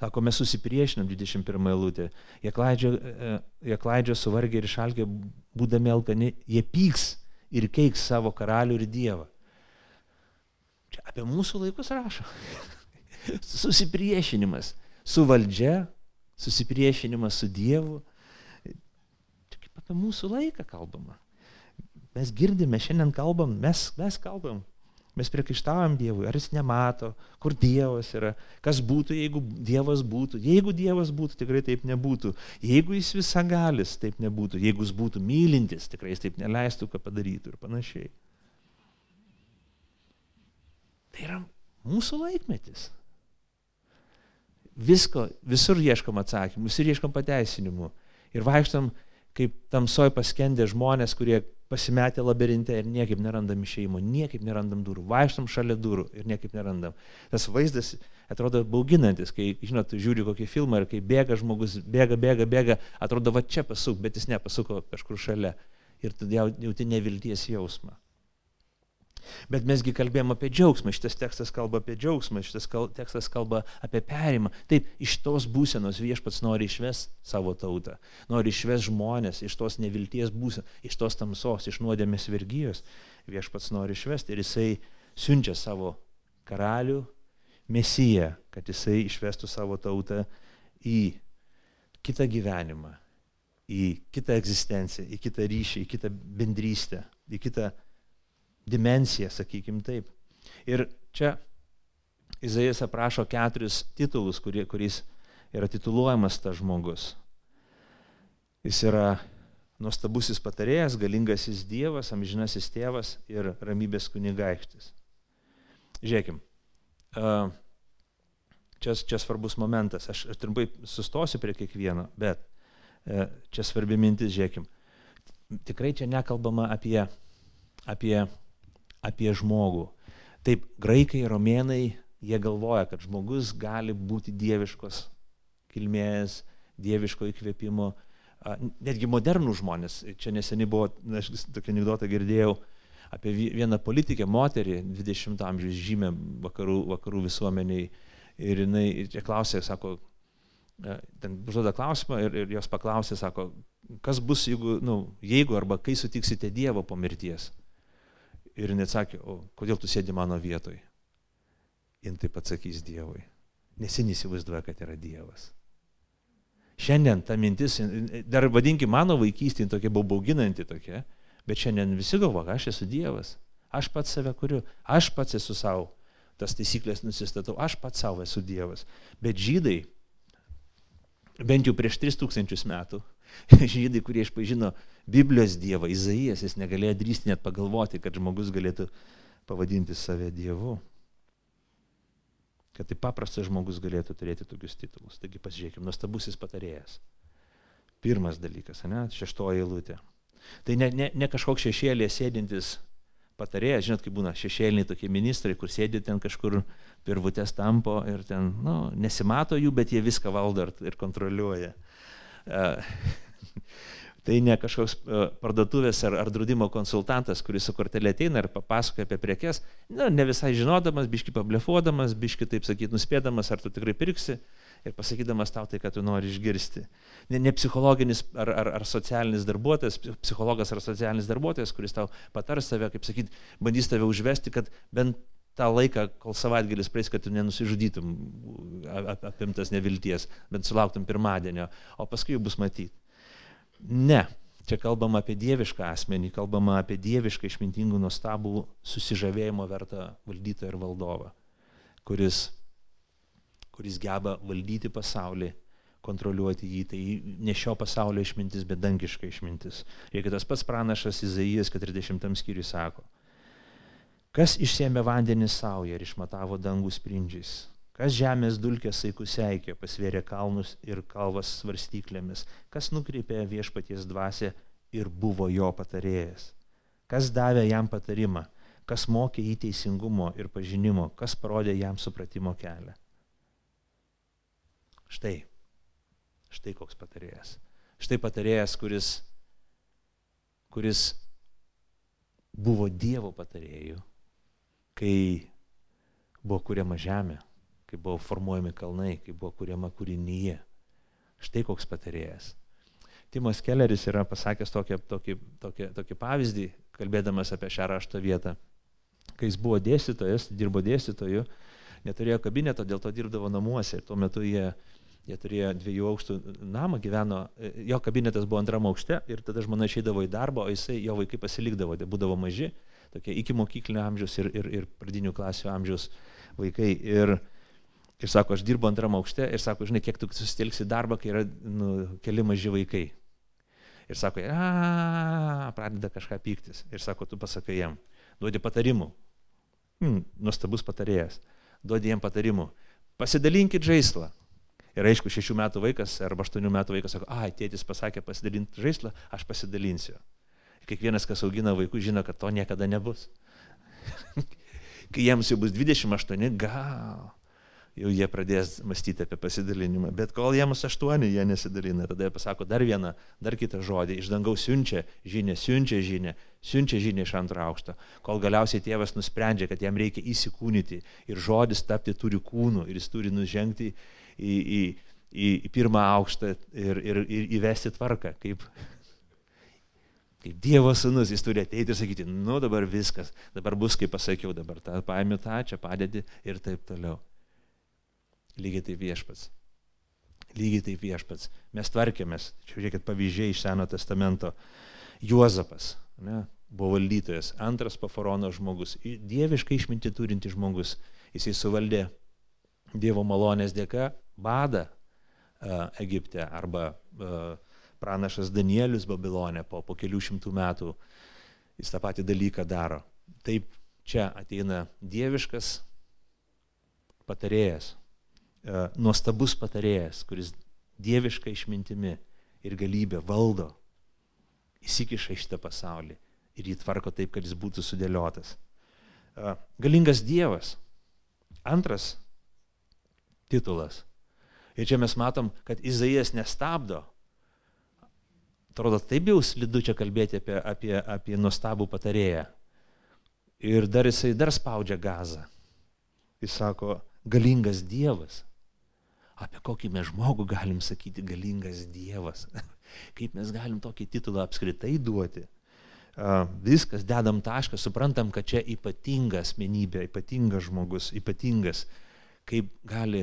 Sako, mes susipriešinam 21 eilutė. Jie klaidžia, e, jie klaidžia suvargę ir išalgę, būdami alkani, jie pyks ir keiks savo karalių ir dievą. Čia apie mūsų laikus rašo. [laughs] susipriešinimas su valdžia, susipriešinimas su Dievu. Čia kaip apie mūsų laiką kalbama. Mes girdime, šiandien kalbam, mes, mes kalbam Mes priekaištavom Dievui, ar jis nemato, kur Dievas yra, kas būtų, jeigu Dievas būtų. Jeigu Dievas būtų, tikrai taip nebūtų. Jeigu jis visagalis, taip nebūtų. Jeigu jis būtų mylintis, tikrai jis taip neleistų, ką padarytų ir panašiai. Tai yra mūsų laikmetis. Visko, visur ieškom atsakymų, visur ieškom pateisinimų. Ir vaikštam kaip tamsoj paskendę žmonės, kurie pasimetę labirinte ir niekaip nerandam išeimo, niekaip nerandam durų, vaikštam šalia durų ir niekaip nerandam. Tas vaizdas atrodo bauginantis, kai, žinot, žiūri kokį filmą ir kai bėga žmogus, bėga, bėga, bėga, atrodo va čia pasuk, bet jis nepasuko kažkur šalia. Ir tu jauti nevilties jausmą. Bet mesgi kalbėjom apie džiaugsmą, šitas tekstas kalba apie džiaugsmą, šitas kal, tekstas kalba apie perimą. Taip, iš tos būsenos viešpats nori išvesti savo tautą, nori išvesti žmonės iš tos nevilties būsenos, iš tos tamsos, iš nuodėmės vergyjos. Viešpats nori išvesti ir jisai siunčia savo karalių, mesiją, kad jisai išvestų savo tautą į kitą gyvenimą, į kitą egzistenciją, į kitą ryšį, į kitą bendrystę, į kitą dimensiją, sakykim taip. Ir čia Izaijas aprašo keturis titulus, kurie, kuriais yra tituluojamas tas žmogus. Jis yra nuostabusis patarėjas, galingasis Dievas, amžinasis tėvas ir ramybės kunigaikštis. Žiūrėkim, čia, čia svarbus momentas, aš, aš trumpai sustosiu prie kiekvieno, bet čia svarbi mintis, žiūrėkim, tikrai čia nekalbama apie, apie apie žmogų. Taip, graikai, romėnai, jie galvoja, kad žmogus gali būti dieviškos kilmės, dieviško įkvėpimo. Netgi modernų žmonės, čia neseniai buvo, aš tokią anegdotą girdėjau apie vieną politikę, moterį, 20 amžiaus žymę vakarų, vakarų visuomeniai. Ir jinai čia klausė, sako, ten užduoda klausimą ir, ir jos paklausė, sako, kas bus, jeigu, nu, jeigu arba kai sutiksite Dievo po mirties. Ir jis atsakė, o kodėl tu sėdi mano vietoj? Jis taip atsakys Dievui. Nes jis įsivaizduoja, kad yra Dievas. Šiandien ta mintis, dar vadinkim mano vaikystė, tokia buvo bauginanti tokia, bet šiandien visi galvoja, aš esu Dievas, aš pats save kuriu, aš pats esu savo, tas taisyklės nusistatau, aš pats savo esu Dievas. Bet žydai, bent jau prieš 3000 metų, [laughs] žydai, kurie išpažino Biblijos Dievą, Izaijas, jis negalėjo drįsti net pagalvoti, kad žmogus galėtų pavadinti save Dievu. Kad tai paprastas žmogus galėtų turėti tokius titulus. Taigi pasižiūrėkime, nuostabusis patarėjas. Pirmas dalykas, ne, šeštoji eilutė. Tai ne, ne, ne kažkoks šešėlė sėdintis patarėjas, žinot, kaip būna šešėliniai tokie ministrai, kur sėdi ten kažkur pirvutės tampo ir ten, nu, nesimato jų, bet jie viską valdo ir kontroliuoja. Uh, [laughs] Tai ne kažkoks e, parduotuvės ar, ar draudimo konsultantas, kuris su kortelė ateina ir papasakoja apie prekes, na, ne visai žinodamas, biški pablefuodamas, biški taip sakyti, nuspėdamas, ar tu tikrai pirksi ir pasakydamas tau tai, ką tu nori išgirsti. Ne, ne psichologinis ar, ar, ar socialinis darbuotojas, psichologas ar socialinis darbuotojas, kuris tau patars tave, kaip sakyti, bandys tave užvesti, kad bent tą laiką, kol savaitgalis praeis, kad tu nenusižudytum apimtas nevilties, bent sulauktum pirmadienio, o paskui jau bus matyti. Ne. Čia kalbama apie dievišką asmenį, kalbama apie dievišką išmintingų nuostabų susižavėjimo vertą valdytoją ir valdovą, kuris, kuris geba valdyti pasaulį, kontroliuoti jį. Tai ne šio pasaulio išmintis, bet dangiška išmintis. Ir tas pats pranašas Izaijas 40 skyriui sako, kas išsėmė vandenį savo ir išmatavo dangų sprindžiais, Kas žemės dulkės saikus seikė, pasvėrė kalnus ir kalvas svarstyklėmis, kas nukreipė viešpaties dvasę ir buvo jo patarėjas, kas davė jam patarimą, kas mokė į teisingumo ir pažinimo, kas parodė jam supratimo kelią. Štai, štai koks patarėjas. Štai patarėjas, kuris, kuris buvo Dievo patarėjų, kai buvo kuriama žemė, kai buvo formuojami kalnai, kai buvo kuriama kūrinyje. Štai koks patarėjas. Timas Kelleris yra pasakęs tokį, tokį, tokį, tokį pavyzdį, kalbėdamas apie šią rašto vietą. Kai jis buvo dėstytojas, dirbo dėstytoju, neturėjo kabineto, dėl to dirbdavo namuose ir tuo metu jie, jie turėjo dviejų aukštų namą, gyveno, jo kabinetas buvo antram aukšte ir tada žmona išeidavo į darbą, o jisai, jo vaikai pasilikdavo, tai būdavo maži, tokie iki mokyklinio amžiaus ir, ir, ir pradinių klasių amžiaus vaikai. Ir, Ir sako, aš dirbu antram aukšte ir sako, žinai, kiek tu susitelksi darbą, kai yra nu, keli maži vaikai. Ir sako, a, pradeda kažką pyktis. Ir sako, tu pasakai jam, duodi patarimų. Hmm, nuostabus patarėjas. Duodi jam patarimų. Pasidalinkit žaislą. Ir aišku, šešių metų vaikas arba aštuonių metų vaikas sako, ai, tėtis pasakė pasidalinti žaislą, aš pasidalinsiu. Kiekvienas, kas augina vaikų, žino, kad to niekada nebus. [laughs] Kai jiems jau bus 28, gal jau jie pradės mąstyti apie pasidalinimą. Bet kol jiems aštuoni, jie nesidalina. Tada jie pasako dar vieną, dar kitą žodį. Iš dangaus siunčia žinę, siunčia žinę, siunčia žinę iš antro aukšto. Kol galiausiai tėvas nusprendžia, kad jam reikia įsikūnyti ir žodis tapti turi kūnų ir jis turi nužengti į, į, į pirmą aukštą ir, ir, ir įvesti tvarką. Kaip, kaip Dievo sunus, jis turi ateiti ir sakyti, nu dabar viskas, dabar bus kaip pasakiau, dabar tą paėmė tą, čia padedi ir taip toliau. Lygiai taip viešpats. Lygiai taip viešpats. Mes tvarkėmės. Čia žiūrėkit pavyzdžiai iš Seno testamento. Juozapas ne, buvo valdytojas, antras paforono žmogus, dieviškai išminti turinti žmogus. Jisai suvaldė Dievo malonės dėka badą uh, Egipte arba uh, pranašas Danielius Babilone po, po kelių šimtų metų. Jis tą patį dalyką daro. Taip čia ateina dieviškas patarėjas, E, nuostabus patarėjas, kuris dieviška išmintimi ir galybė valdo, įsikiša į šitą pasaulį ir jį tvarko taip, kad jis būtų sudėliotas. E, galingas Dievas. Antras titulas. Ir čia mes matom, kad Izaijas nestabdo. Atrodo, taip jau slidu čia kalbėti apie, apie, apie nuostabų patarėją. Ir dar jisai dar spaudžia gazą. Jis sako, galingas Dievas apie kokį mes žmogų galim sakyti galingas Dievas. [laughs] Kaip mes galim tokį titulą apskritai duoti. Viskas, dedam tašką, suprantam, kad čia ypatinga asmenybė, ypatingas žmogus, ypatingas, kaip gali,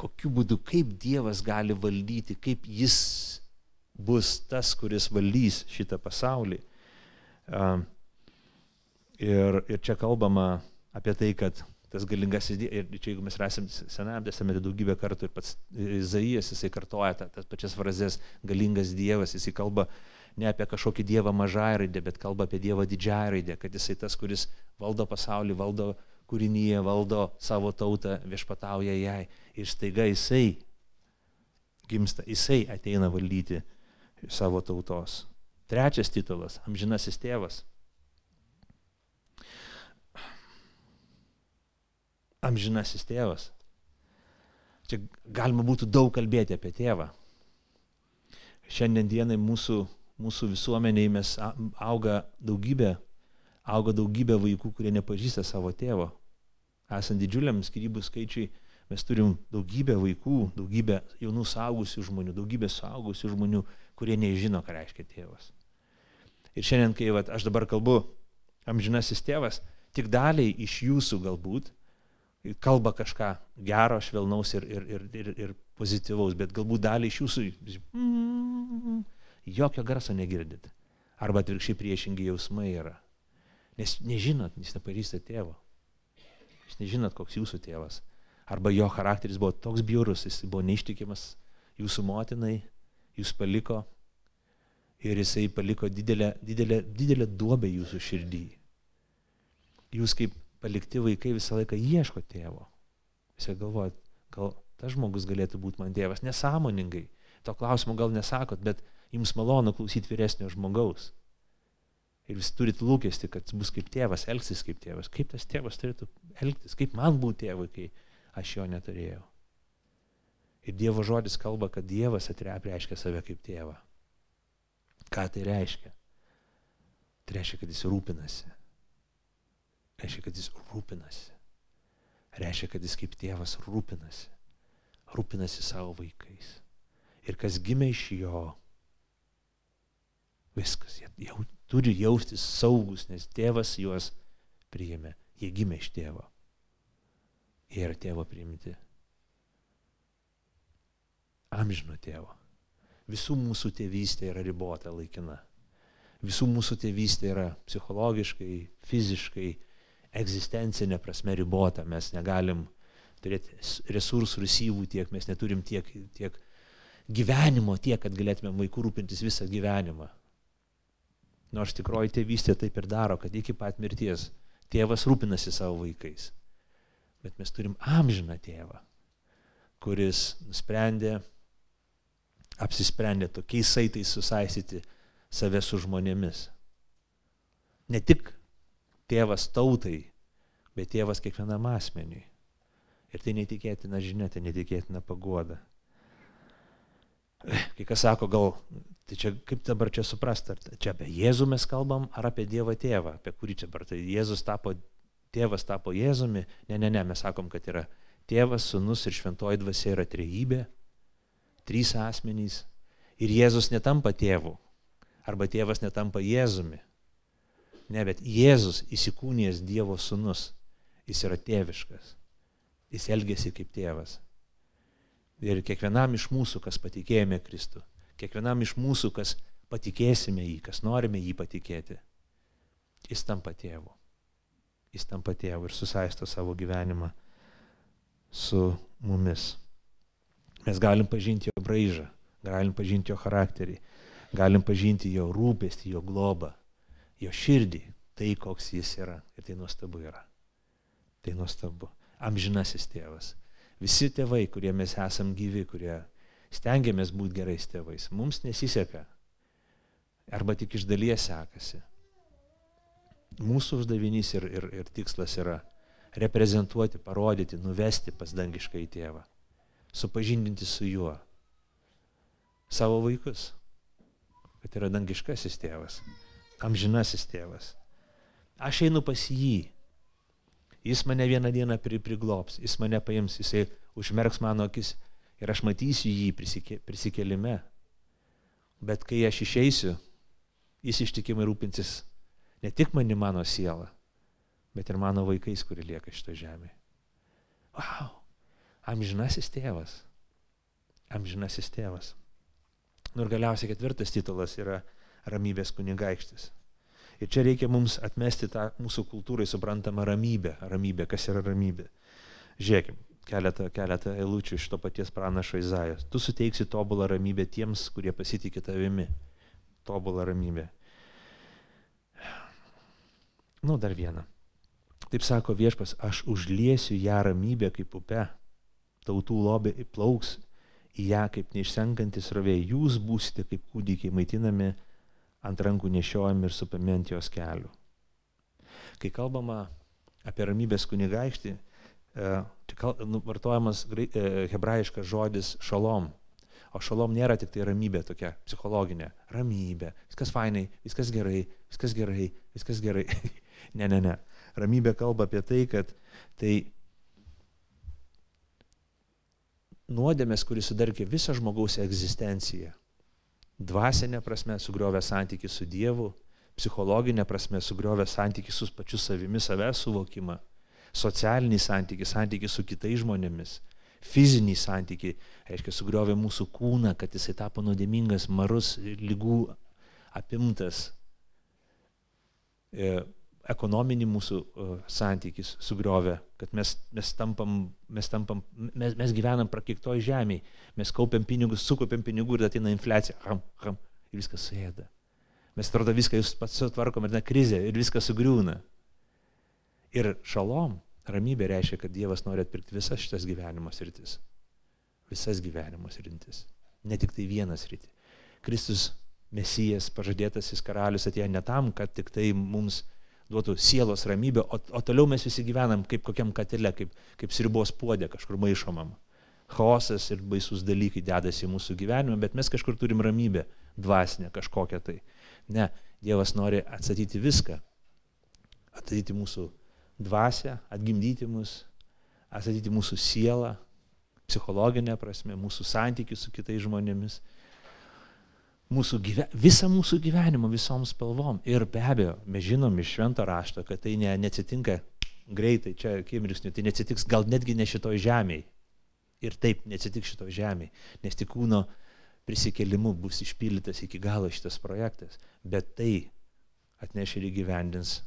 kokiu būdu, kaip Dievas gali valdyti, kaip jis bus tas, kuris valdys šitą pasaulį. Ir, ir čia kalbama apie tai, kad tas galingasis. Ir čia jeigu mes rasim Senajame testamente daugybę kartų ir pats Izaijas, jisai kartoja ta, tas pačias frazes galingas Dievas, jisai kalba ne apie kažkokį Dievą mažąją raidę, bet kalba apie Dievą didžiąją raidę, kad jisai tas, kuris valdo pasaulį, valdo kūrinyje, valdo savo tautą, viešpatauja jai. Ir staiga jisai gimsta, jisai ateina valdyti savo tautos. Trečias titulas - amžinasis tėvas. amžinasis tėvas. Čia galima būtų daug kalbėti apie tėvą. Šiandien dienai mūsų, mūsų visuomeniai mes auga daugybė, auga daugybė vaikų, kurie nepažįsta savo tėvo. Esant didžiuliam skirybų skaičiui, mes turim daugybę vaikų, daugybę jaunų saugusių žmonių, daugybę saugusių žmonių, kurie nežino, ką reiškia tėvas. Ir šiandien, kai vat, aš dabar kalbu amžinasis tėvas, tik daliai iš jūsų galbūt kalba kažką gero, švelnaus ir, ir, ir, ir, ir pozityvaus, bet galbūt dalį iš jūsų mm, jokio garso negirdite. Arba atvirkščiai priešingi jausmai yra. Nes nežinot, nes nepažįstate tėvo. Jūs nežinot, koks jūsų tėvas. Arba jo charakteris buvo toks biurus, jis buvo neištikimas jūsų motinai, jūs paliko ir jisai paliko didelę, didelę, didelę duobę jūsų širdį. Jūs kaip palikti vaikai visą laiką ieško tėvo. Visi galvojat, gal tas žmogus galėtų būti man tėvas, nesąmoningai. To klausimo gal nesakot, bet jums malonu klausyti vyresnio žmogaus. Ir vis turit lūkesti, kad bus kaip tėvas, elgsis kaip tėvas. Kaip tas tėvas turėtų elgtis, kaip man būti tėvui, kai aš jo neturėjau. Ir Dievo žodis kalba, kad Dievas atreiškia save kaip tėvą. Ką tai reiškia? Tai reiškia, kad jis rūpinasi. Reiškia, kad jis rūpinasi. Reiškia, kad jis kaip tėvas rūpinasi. Rūpinasi savo vaikais. Ir kas gimė iš jo, viskas, jie jau turi jaustis saugus, nes tėvas juos priėmė. Jie gimė iš tėvo. Jie yra tėvo priimti. Amžino tėvo. Visų mūsų tėvystė yra ribota laikina. Visų mūsų tėvystė yra psichologiškai, fiziškai, egzistencinė prasme ribota. Mes negalim turėti resursų, resyvų tiek, mes neturim tiek, tiek gyvenimo tiek, kad galėtume vaikų rūpintis visą gyvenimą. Nors tikroji tėvystė taip ir daro, kad iki pat mirties tėvas rūpinasi savo vaikais. Bet mes turim amžiną tėvą, kuris nusprendė, apsisprendė tokiais saitais susaistyti save su žmonėmis. Ne tik tėvas tautai, bet tėvas kiekvienam asmeniui. Ir tai netikėtina žinia, tai netikėtina pagoda. Kai kas sako, gal, tai čia kaip dabar čia suprasti, ar čia apie Jėzų mes kalbam, ar apie Dievą tėvą, apie kurį čia dabar, tai Jėzus tapo, tėvas tapo Jėzumi, ne, ne, ne, mes sakom, kad yra tėvas, sunus ir šventoji dvasia yra trejybė, trys asmenys, ir Jėzus netampa tėvu, arba tėvas netampa Jėzumi. Ne, bet Jėzus įsikūnijęs Dievo sunus, jis yra tėviškas, jis elgesi kaip tėvas. Ir kiekvienam iš mūsų, kas patikėjome Kristų, kiekvienam iš mūsų, kas patikėsime jį, kas norime jį patikėti, jis tampa tėvu. Jis tampa tėvu ir susaisto savo gyvenimą su mumis. Mes galim pažinti jo braižą, galim pažinti jo charakterį, galim pažinti jo rūpestį, jo globą, jo širdį, tai koks jis yra. Ir tai nuostabu yra. Tai nuostabu. Amžinasis tėvas Visi tėvai, kurie mes esam gyvi, kurie stengiamės būti gerais tėvais, mums nesiseka. Arba tik iš dalies sekasi. Mūsų uždavinys ir, ir, ir tikslas yra reprezentuoti, parodyti, nuvesti pas dangišką į tėvą, supažindinti su juo savo vaikus, kad yra dangiškasis tėvas, amžinasis tėvas. Aš einu pas jį, Jis mane vieną dieną pri, priglops, jis mane paims, jisai užmerks mano akis ir aš matysiu jį prisikelime. Bet kai aš išeisiu, jis ištikimai rūpinsis ne tik mani mano sielą, bet ir mano vaikais, kurie lieka šito žemėje. Wow, amžinasis tėvas. Amžinasis tėvas. Nu ir galiausiai ketvirtas titulas yra ramybės kunigaikštis. Ir čia reikia mums atmesti tą mūsų kultūrai suprantamą ramybę. Ramybė, kas yra ramybė. Žiūrėkim, keletą, keletą eilučių iš to paties pranašo Izajos. Tu suteiksi tobulą ramybę tiems, kurie pasitikė tavimi. Tobulą ramybę. Nu, dar vieną. Taip sako viešpas, aš užliesiu ją ramybę kaip upe, tautų lobė plauks į ją kaip neišsenkantis rovė, jūs būsite kaip kūdikiai maitinami ant rankų nešiojami ir supami ant jos kelių. Kai kalbama apie ramybės kunigaikštį, e, tai nu, vartojamas e, hebrajiškas žodis šalom. O šalom nėra tik tai ramybė tokia psichologinė. Ramybė, viskas fainai, viskas gerai, viskas gerai, viskas gerai. [laughs] ne, ne, ne. Ramybė kalba apie tai, kad tai nuodėmės, kuris sudarkė visą žmogaus egzistenciją dvasinė prasme sugriovė santyki su Dievu, psichologinė prasme sugriovė santyki su pačiu savimi, savęs suvokimą, socialinį santyki, santyki su kitais žmonėmis, fizinį santyki, reiškia, sugriovė mūsų kūną, kad jisai tapo nuodėmingas, marus, lygų apimtas. E, ekonominį mūsų uh, santykis sugriovė, kad mes, mes, tampam, mes, tampam, mes, mes gyvenam prakiktoj žemėje, mes kaupiam pinigus, sukaupiam pinigų ir ateina infliacija, ham, ham, ir viskas suėda. Mes atrodo viską jūs pats sutvarkom ir na krizė ir viskas sugriūna. Ir šalom Ramybė reiškia, kad Dievas nori atpirkti visas šitas gyvenimo sritis. Visas gyvenimo sritis. Ne tik tai vienas rytį. Kristus Mesijas, pažadėtasis karalius atėjo ne tam, kad tik tai mums duotų sielos ramybę, o, o toliau mes visi gyvenam kaip kokiam katile, kaip, kaip sribos puodė kažkur maišomam. Chaosas ir baisus dalykai dedasi į mūsų gyvenimą, bet mes kažkur turim ramybę, dvasinę kažkokią tai. Ne, Dievas nori atstatyti viską. Atstatyti mūsų dvasę, atgimdyti mus, atstatyti mūsų sielą, psichologinę prasme, mūsų santykius su kitais žmonėmis mūsų gyve, visą mūsų gyvenimą visom spalvom. Ir be abejo, mes žinom iš švento rašto, kad tai ne, neatsitinka greitai, čia akimirksniu, tai neatsitiks gal netgi ne šitoj žemėje. Ir taip neatsitiks šitoj žemėje, nes tik kūno prisikėlimu bus išpildytas iki galo šitas projektas. Bet tai atneš ir įgyvendins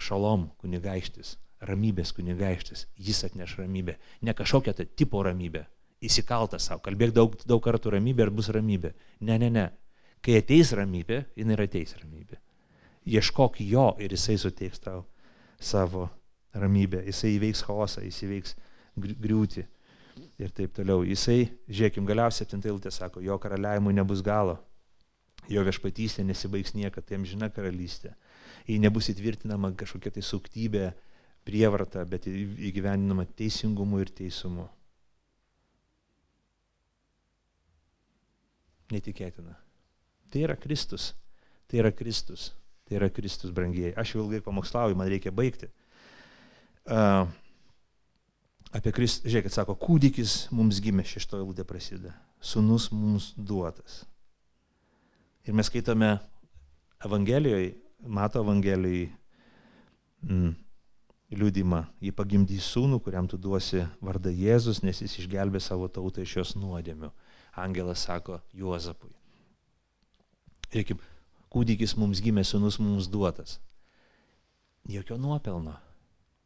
šalom kunigaikštis, ramybės kunigaikštis. Jis atneš ramybę. Ne kažkokią tai tipo ramybę, įsikaltas savo, kalbėk daug, daug kartų ramybė ir bus ramybė. Ne, ne, ne. Kai ateis ramybė, jinai ir ateis ramybė. Ieškok jo ir jisai suteiks tau savo ramybę. Jisai įveiks chaosą, jis įveiks griūti ir taip toliau. Jisai, žiūrėkim, galiausiai septintai eilutė sako, jo karaliavimui nebus galo, jo viešpatystė nesibaigs niekada, tai amžina karalystė. Jei nebus įtvirtinama kažkokia tai suktybė, prievarta, bet įgyvendinama teisingumu ir teisumu. Netikėtina. Tai yra Kristus. Tai yra Kristus. Tai yra Kristus, brangieji. Aš jau ilgai pamokslauju, man reikia baigti. Uh, apie Kristų, žiūrėkit, sako, kūdikis mums gimė, šeštoji lūdė prasideda. Sūnus mums duotas. Ir mes skaitome Evangelijoje, mato Evangelijoje mm, liūdimą. Jį pagimdys sūnų, kuriam tu duosi vardą Jėzus, nes jis išgelbė savo tautą iš jos nuodėmių angelas sako Juozapui. Reikim, kūdikis mums gimė, sunus mums duotas. Jokio nuopelno,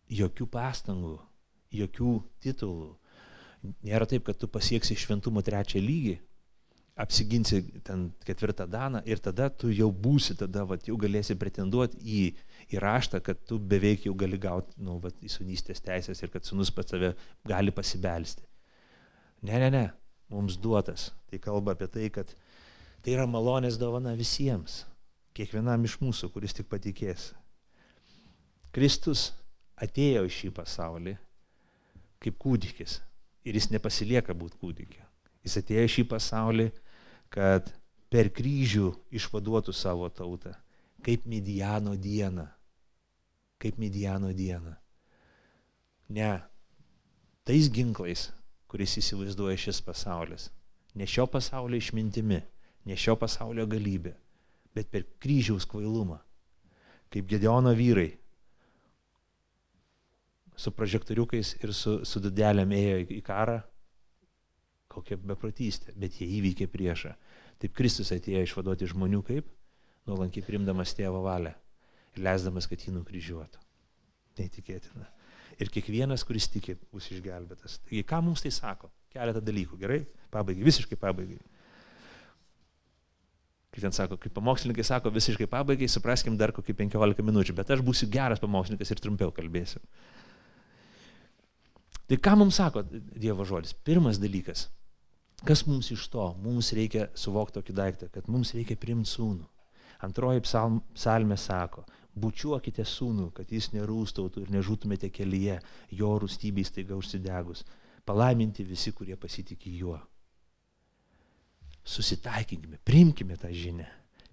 jokių pastangų, jokių titulų. Nėra taip, kad tu pasieksi šventumo trečią lygį, apsiginsi ten ketvirtą daną ir tada tu jau būsi, tada vat, jau galėsi pretenduoti į, į raštą, kad tu beveik jau gali gauti nu, vat, į sunystės teisės ir kad sunus pats tave gali pasibelsti. Ne, ne, ne mums duotas. Tai kalba apie tai, kad tai yra malonės dovana visiems, kiekvienam iš mūsų, kuris tik patikės. Kristus atėjo į šį pasaulį kaip kūdikis ir jis nepasilieka būti kūdikiu. Jis atėjo į šį pasaulį, kad per kryžių išvaduotų savo tautą, kaip Midiano dieną. Kaip Midiano dieną. Ne tais ginklais, kuris įsivaizduoja šis pasaulis. Ne šio pasaulio išmintimi, ne šio pasaulio galybė, bet per kryžiaus kvailumą. Kaip Gedeono vyrai su prožektoriukais ir su, su dudelėm ėjo į karą, kokia beprotystė, bet jie įveikė priešą. Taip Kristus atėjo išvaduoti žmonių kaip? Nuolankiai primdamas tėvo valią ir leisdamas, kad jį nukryžiuotų. Neįtikėtina ir kiekvienas, kuris tiki, bus išgelbėtas. Taigi, ką mums tai sako? Keletą dalykų, gerai? Pabaigai, visiškai pabaigai. Kaip ten sako, kaip pamokslininkai sako, visiškai pabaigai, supraskim dar kokį 15 minučių, bet aš būsiu geras pamokslininkas ir trumpiau kalbėsiu. Tai ką mums sako Dievo žodis? Pirmas dalykas, kas mums iš to? Mums reikia suvokti tokį daiktą, kad mums reikia primti sūnų. Antroji psalmė sako, bučiuokite sūnų, kad jis nerūstautų ir nežūtumėte kelyje, jo rūstybei staiga užsidegus. Palaiminti visi, kurie pasitikė juo. Susitaikinkime, primkime tą žinę,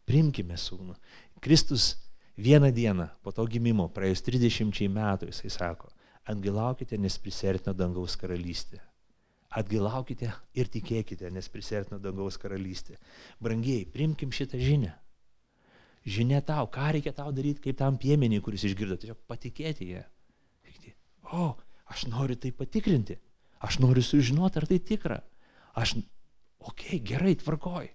primkime sūnų. Kristus vieną dieną po to gimimo, praėjus 30 metų, jisai sako, atgilaukite, nes prisertino dangaus karalystė. Atgilaukite ir tikėkite, nes prisertino dangaus karalystė. Brangiai, primkim šitą žinę žinia tau, ką reikia tau daryti, kaip tam piemeniai, kuris išgirdo, tiesiog patikėti ją. O, aš noriu tai patikrinti, aš noriu sužinoti, ar tai tikra. Aš, okei, okay, gerai, tvarkoj.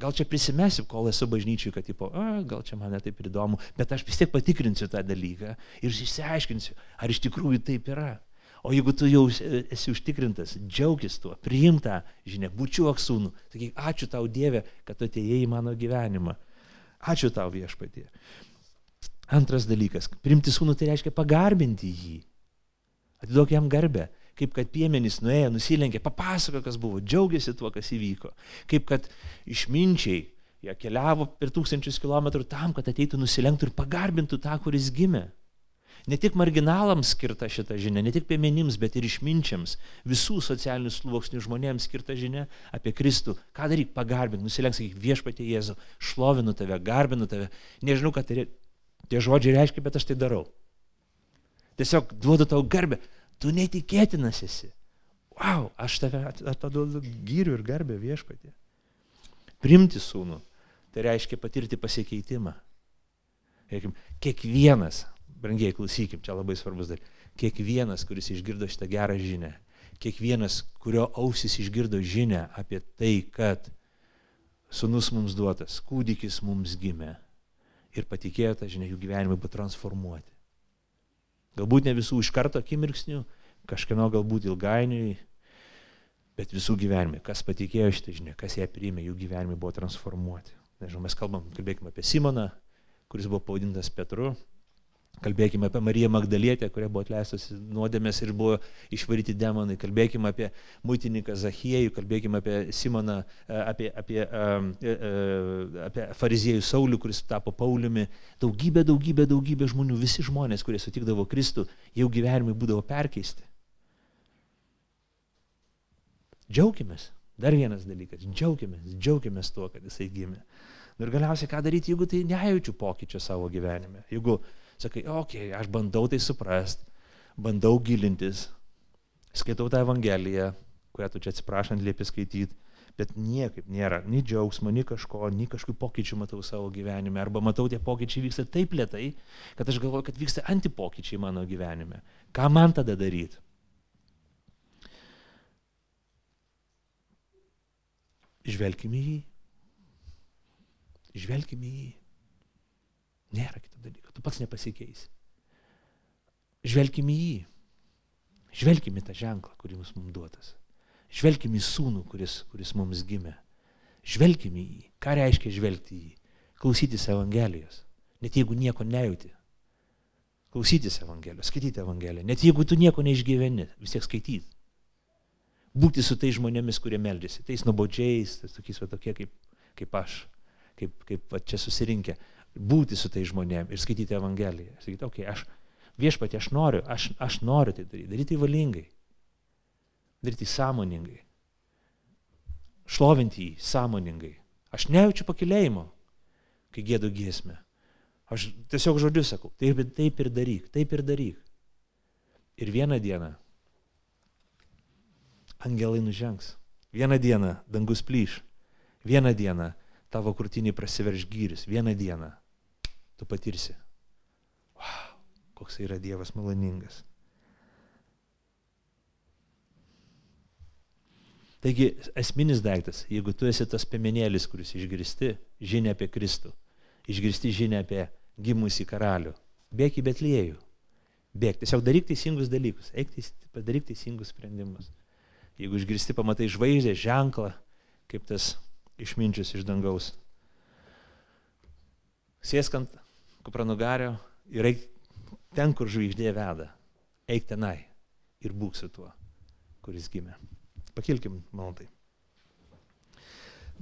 Gal čia prisimesiu, kol esu bažnyčiui, kad, tipo, a, gal čia mane taip įdomu, bet aš vis tiek patikrinsiu tą dalyką ir išsiaiškinsiu, ar iš tikrųjų taip yra. O jeigu tu jau esi užtikrintas, džiaugis tuo, priimta žinia, bučiuok sūnų, sakyk, ačiū tau Dieve, kad atėjai į mano gyvenimą. Ačiū tau viešpatie. Antras dalykas, primti sūnų tai reiškia pagarbinti jį. Atiduok jam garbę. Kaip kad piemenys nuėjo, nusilenkė, papasako, kas buvo, džiaugiasi tuo, kas įvyko. Kaip kad išminčiai, jie keliavo per tūkstančius kilometrų tam, kad ateitų nusilenktų ir pagarbintų tą, kuris gimė. Ne tik marginalams skirta šita žinia, ne tik piemenims, bet ir išminčiams, visų socialinių sluoksnių žmonėms skirta žinia apie Kristų. Ką daryk, pagarbink, nusilenk, sakyk viešpatie Jėzu, šlovinu tave, garbinu tave. Nežinau, ką tai, tie žodžiai reiškia, bet aš tai darau. Tiesiog duodu tau garbę. Tu neįtikėtinas esi. Wow, aš tave atiduodu gyrių ir garbę viešpatie. Primti sūnų. Tai reiškia patirti pasikeitimą. Kiekvienas brangiai klausykim, čia labai svarbus dalykas. Kiekvienas, kuris išgirdo šitą gerą žinę, kiekvienas, kurio ausis išgirdo žinę apie tai, kad sunus mums duotas, kūdikis mums gimė ir patikėjo tą žinę, jų gyvenimai buvo transformuoti. Galbūt ne visų iš karto akimirksnių, kažkieno galbūt ilgainiui, bet visų gyvenimai, kas patikėjo šitą žinią, kas ją priėmė, jų gyvenimai buvo transformuoti. Nežinau, mes kalbam, kalbėkime apie Simoną, kuris buvo pavadintas Petru, Kalbėkime apie Mariją Magdalietę, kuria buvo atleistas nuodėmės ir buvo išvaryti demonai. Kalbėkime apie muitininką Zachiejų, kalbėkime apie Simoną, e, apie, apie, apie, e, apie fariziejų Saulių, kuris tapo Pauliumi. Daugybė, daugybė, daugybė žmonių, visi žmonės, kurie sutikdavo Kristų, jau gyvenimai būdavo perkeisti. Džiaugiamės. Dar vienas dalykas. Džiaugiamės. Džiaugiamės tuo, kad jisai gimė. Ir galiausiai ką daryti, jeigu tai nejaučiu pokyčio savo gyvenime. Jeigu sakai, okei, okay, aš bandau tai suprast, bandau gilintis, skaitau tą Evangeliją, kurią tu čia atsiprašant liepi skaityti, bet niekaip nėra, nei džiaugsmo, nei kažko, nei kažkokių pokyčių matau savo gyvenime, arba matau tie pokyčiai vyksta taip lietai, kad aš galvoju, kad vyksta antipokyčiai mano gyvenime. Ką man tada daryti? Žvelgime į jį. Žvelgime į jį. Nėra kito dalyko. Tu pats nepasikeisi. Žvelgime į jį. Žvelgime į tą ženklą, kuris mums duotas. Žvelgime į sūnų, kuris, kuris mums gimė. Žvelgime į jį. Ką reiškia žvelgti į jį? Klausytis Evangelijos. Net jeigu nieko nejauti. Klausytis Evangelijos, skaityti Evangeliją. Net jeigu tu nieko neišgyveni, vis tiek skaityti. Būti su tais žmonėmis, kurie meldžiasi. Tais nuobodžiais, tais tokiais va tokie kaip, kaip aš, kaip, kaip va, čia susirinkę būti su tai žmonėm ir skaityti Evangeliją. Sakyti, okei, okay, aš viešpatė, aš noriu, aš, aš noriu tai daryti, daryti valingai, daryti sąmoningai, šlovinti jį sąmoningai. Aš nejaučiu pakilėjimo, kai gėdu giesmę. Aš tiesiog žodžiu sakau, taip, taip ir daryk, taip ir daryk. Ir vieną dieną angelai nužengs, vieną dieną dangus plyš, vieną dieną tavo krūtinį prasiverž gyris, vieną dieną tu patirsi. Wow, koks yra Dievas maloningas. Taigi esminis daiktas, jeigu tu esi tas piemenėlis, kuris išgirsti žinia apie Kristų, išgirsti žinia apie gimusį karalių, bėk į Betliejų. Bėk, tiesiog daryk teisingus dalykus, eik padaryk teisingus sprendimus. Jeigu išgirsti, pamatai žvaigždę, ženklą, kaip tas išminčius iš dangaus. Sėsk ant kupranugario ir eik ten, kur žvaigždė veda. Eik tenai ir būk su tuo, kuris gimė. Pakilkim maldai.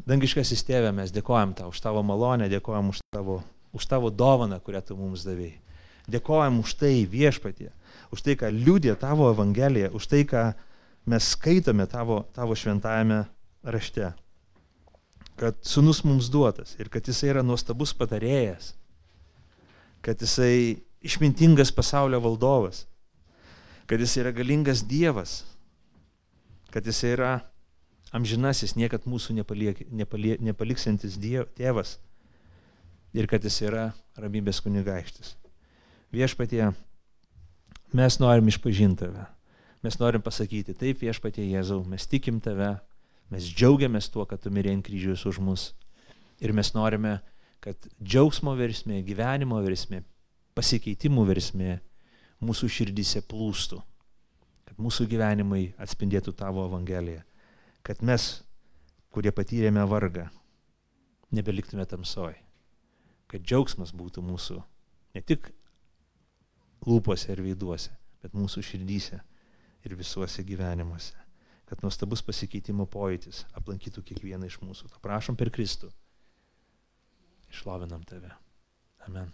Dangiškasis tėvė, mes dėkojam tau už tavo malonę, dėkojam už tavo, už tavo dovaną, kurią tu mums davėjai. Dėkojam už tai viešpatie, už tai, ką liūdė tavo Evangelija, už tai, ką mes skaitome tavo, tavo šventajame rašte. Kad sunus mums duotas ir kad jisai yra nuostabus patarėjas, kad jisai išmintingas pasaulio valdovas, kad jisai yra galingas Dievas, kad jisai yra amžinasis, niekad mūsų nepaliek, nepaliek, nepaliksantis diev, tėvas ir kad jis yra ramybės kunigaikštis. Viešpatie, mes norim išpažinti tave. Mes norim pasakyti, taip viešpatie Jėzau, mes tikim tave, mes džiaugiamės tuo, kad tu mirė ant kryžiaus už mus. Ir mes norime kad džiaugsmo versmė, gyvenimo versmė, pasikeitimų versmė mūsų širdyse plūstų, kad mūsų gyvenimai atspindėtų tavo Evangeliją, kad mes, kurie patyrėme vargą, nebeliktume tamsoj, kad džiaugsmas būtų mūsų ne tik lūpose ir veiduose, bet mūsų širdyse ir visuose gyvenimuose. Kad nuostabus pasikeitimo pojūtis aplankytų kiekvieną iš mūsų. To prašom per Kristų. Išlovinam tave. Amen.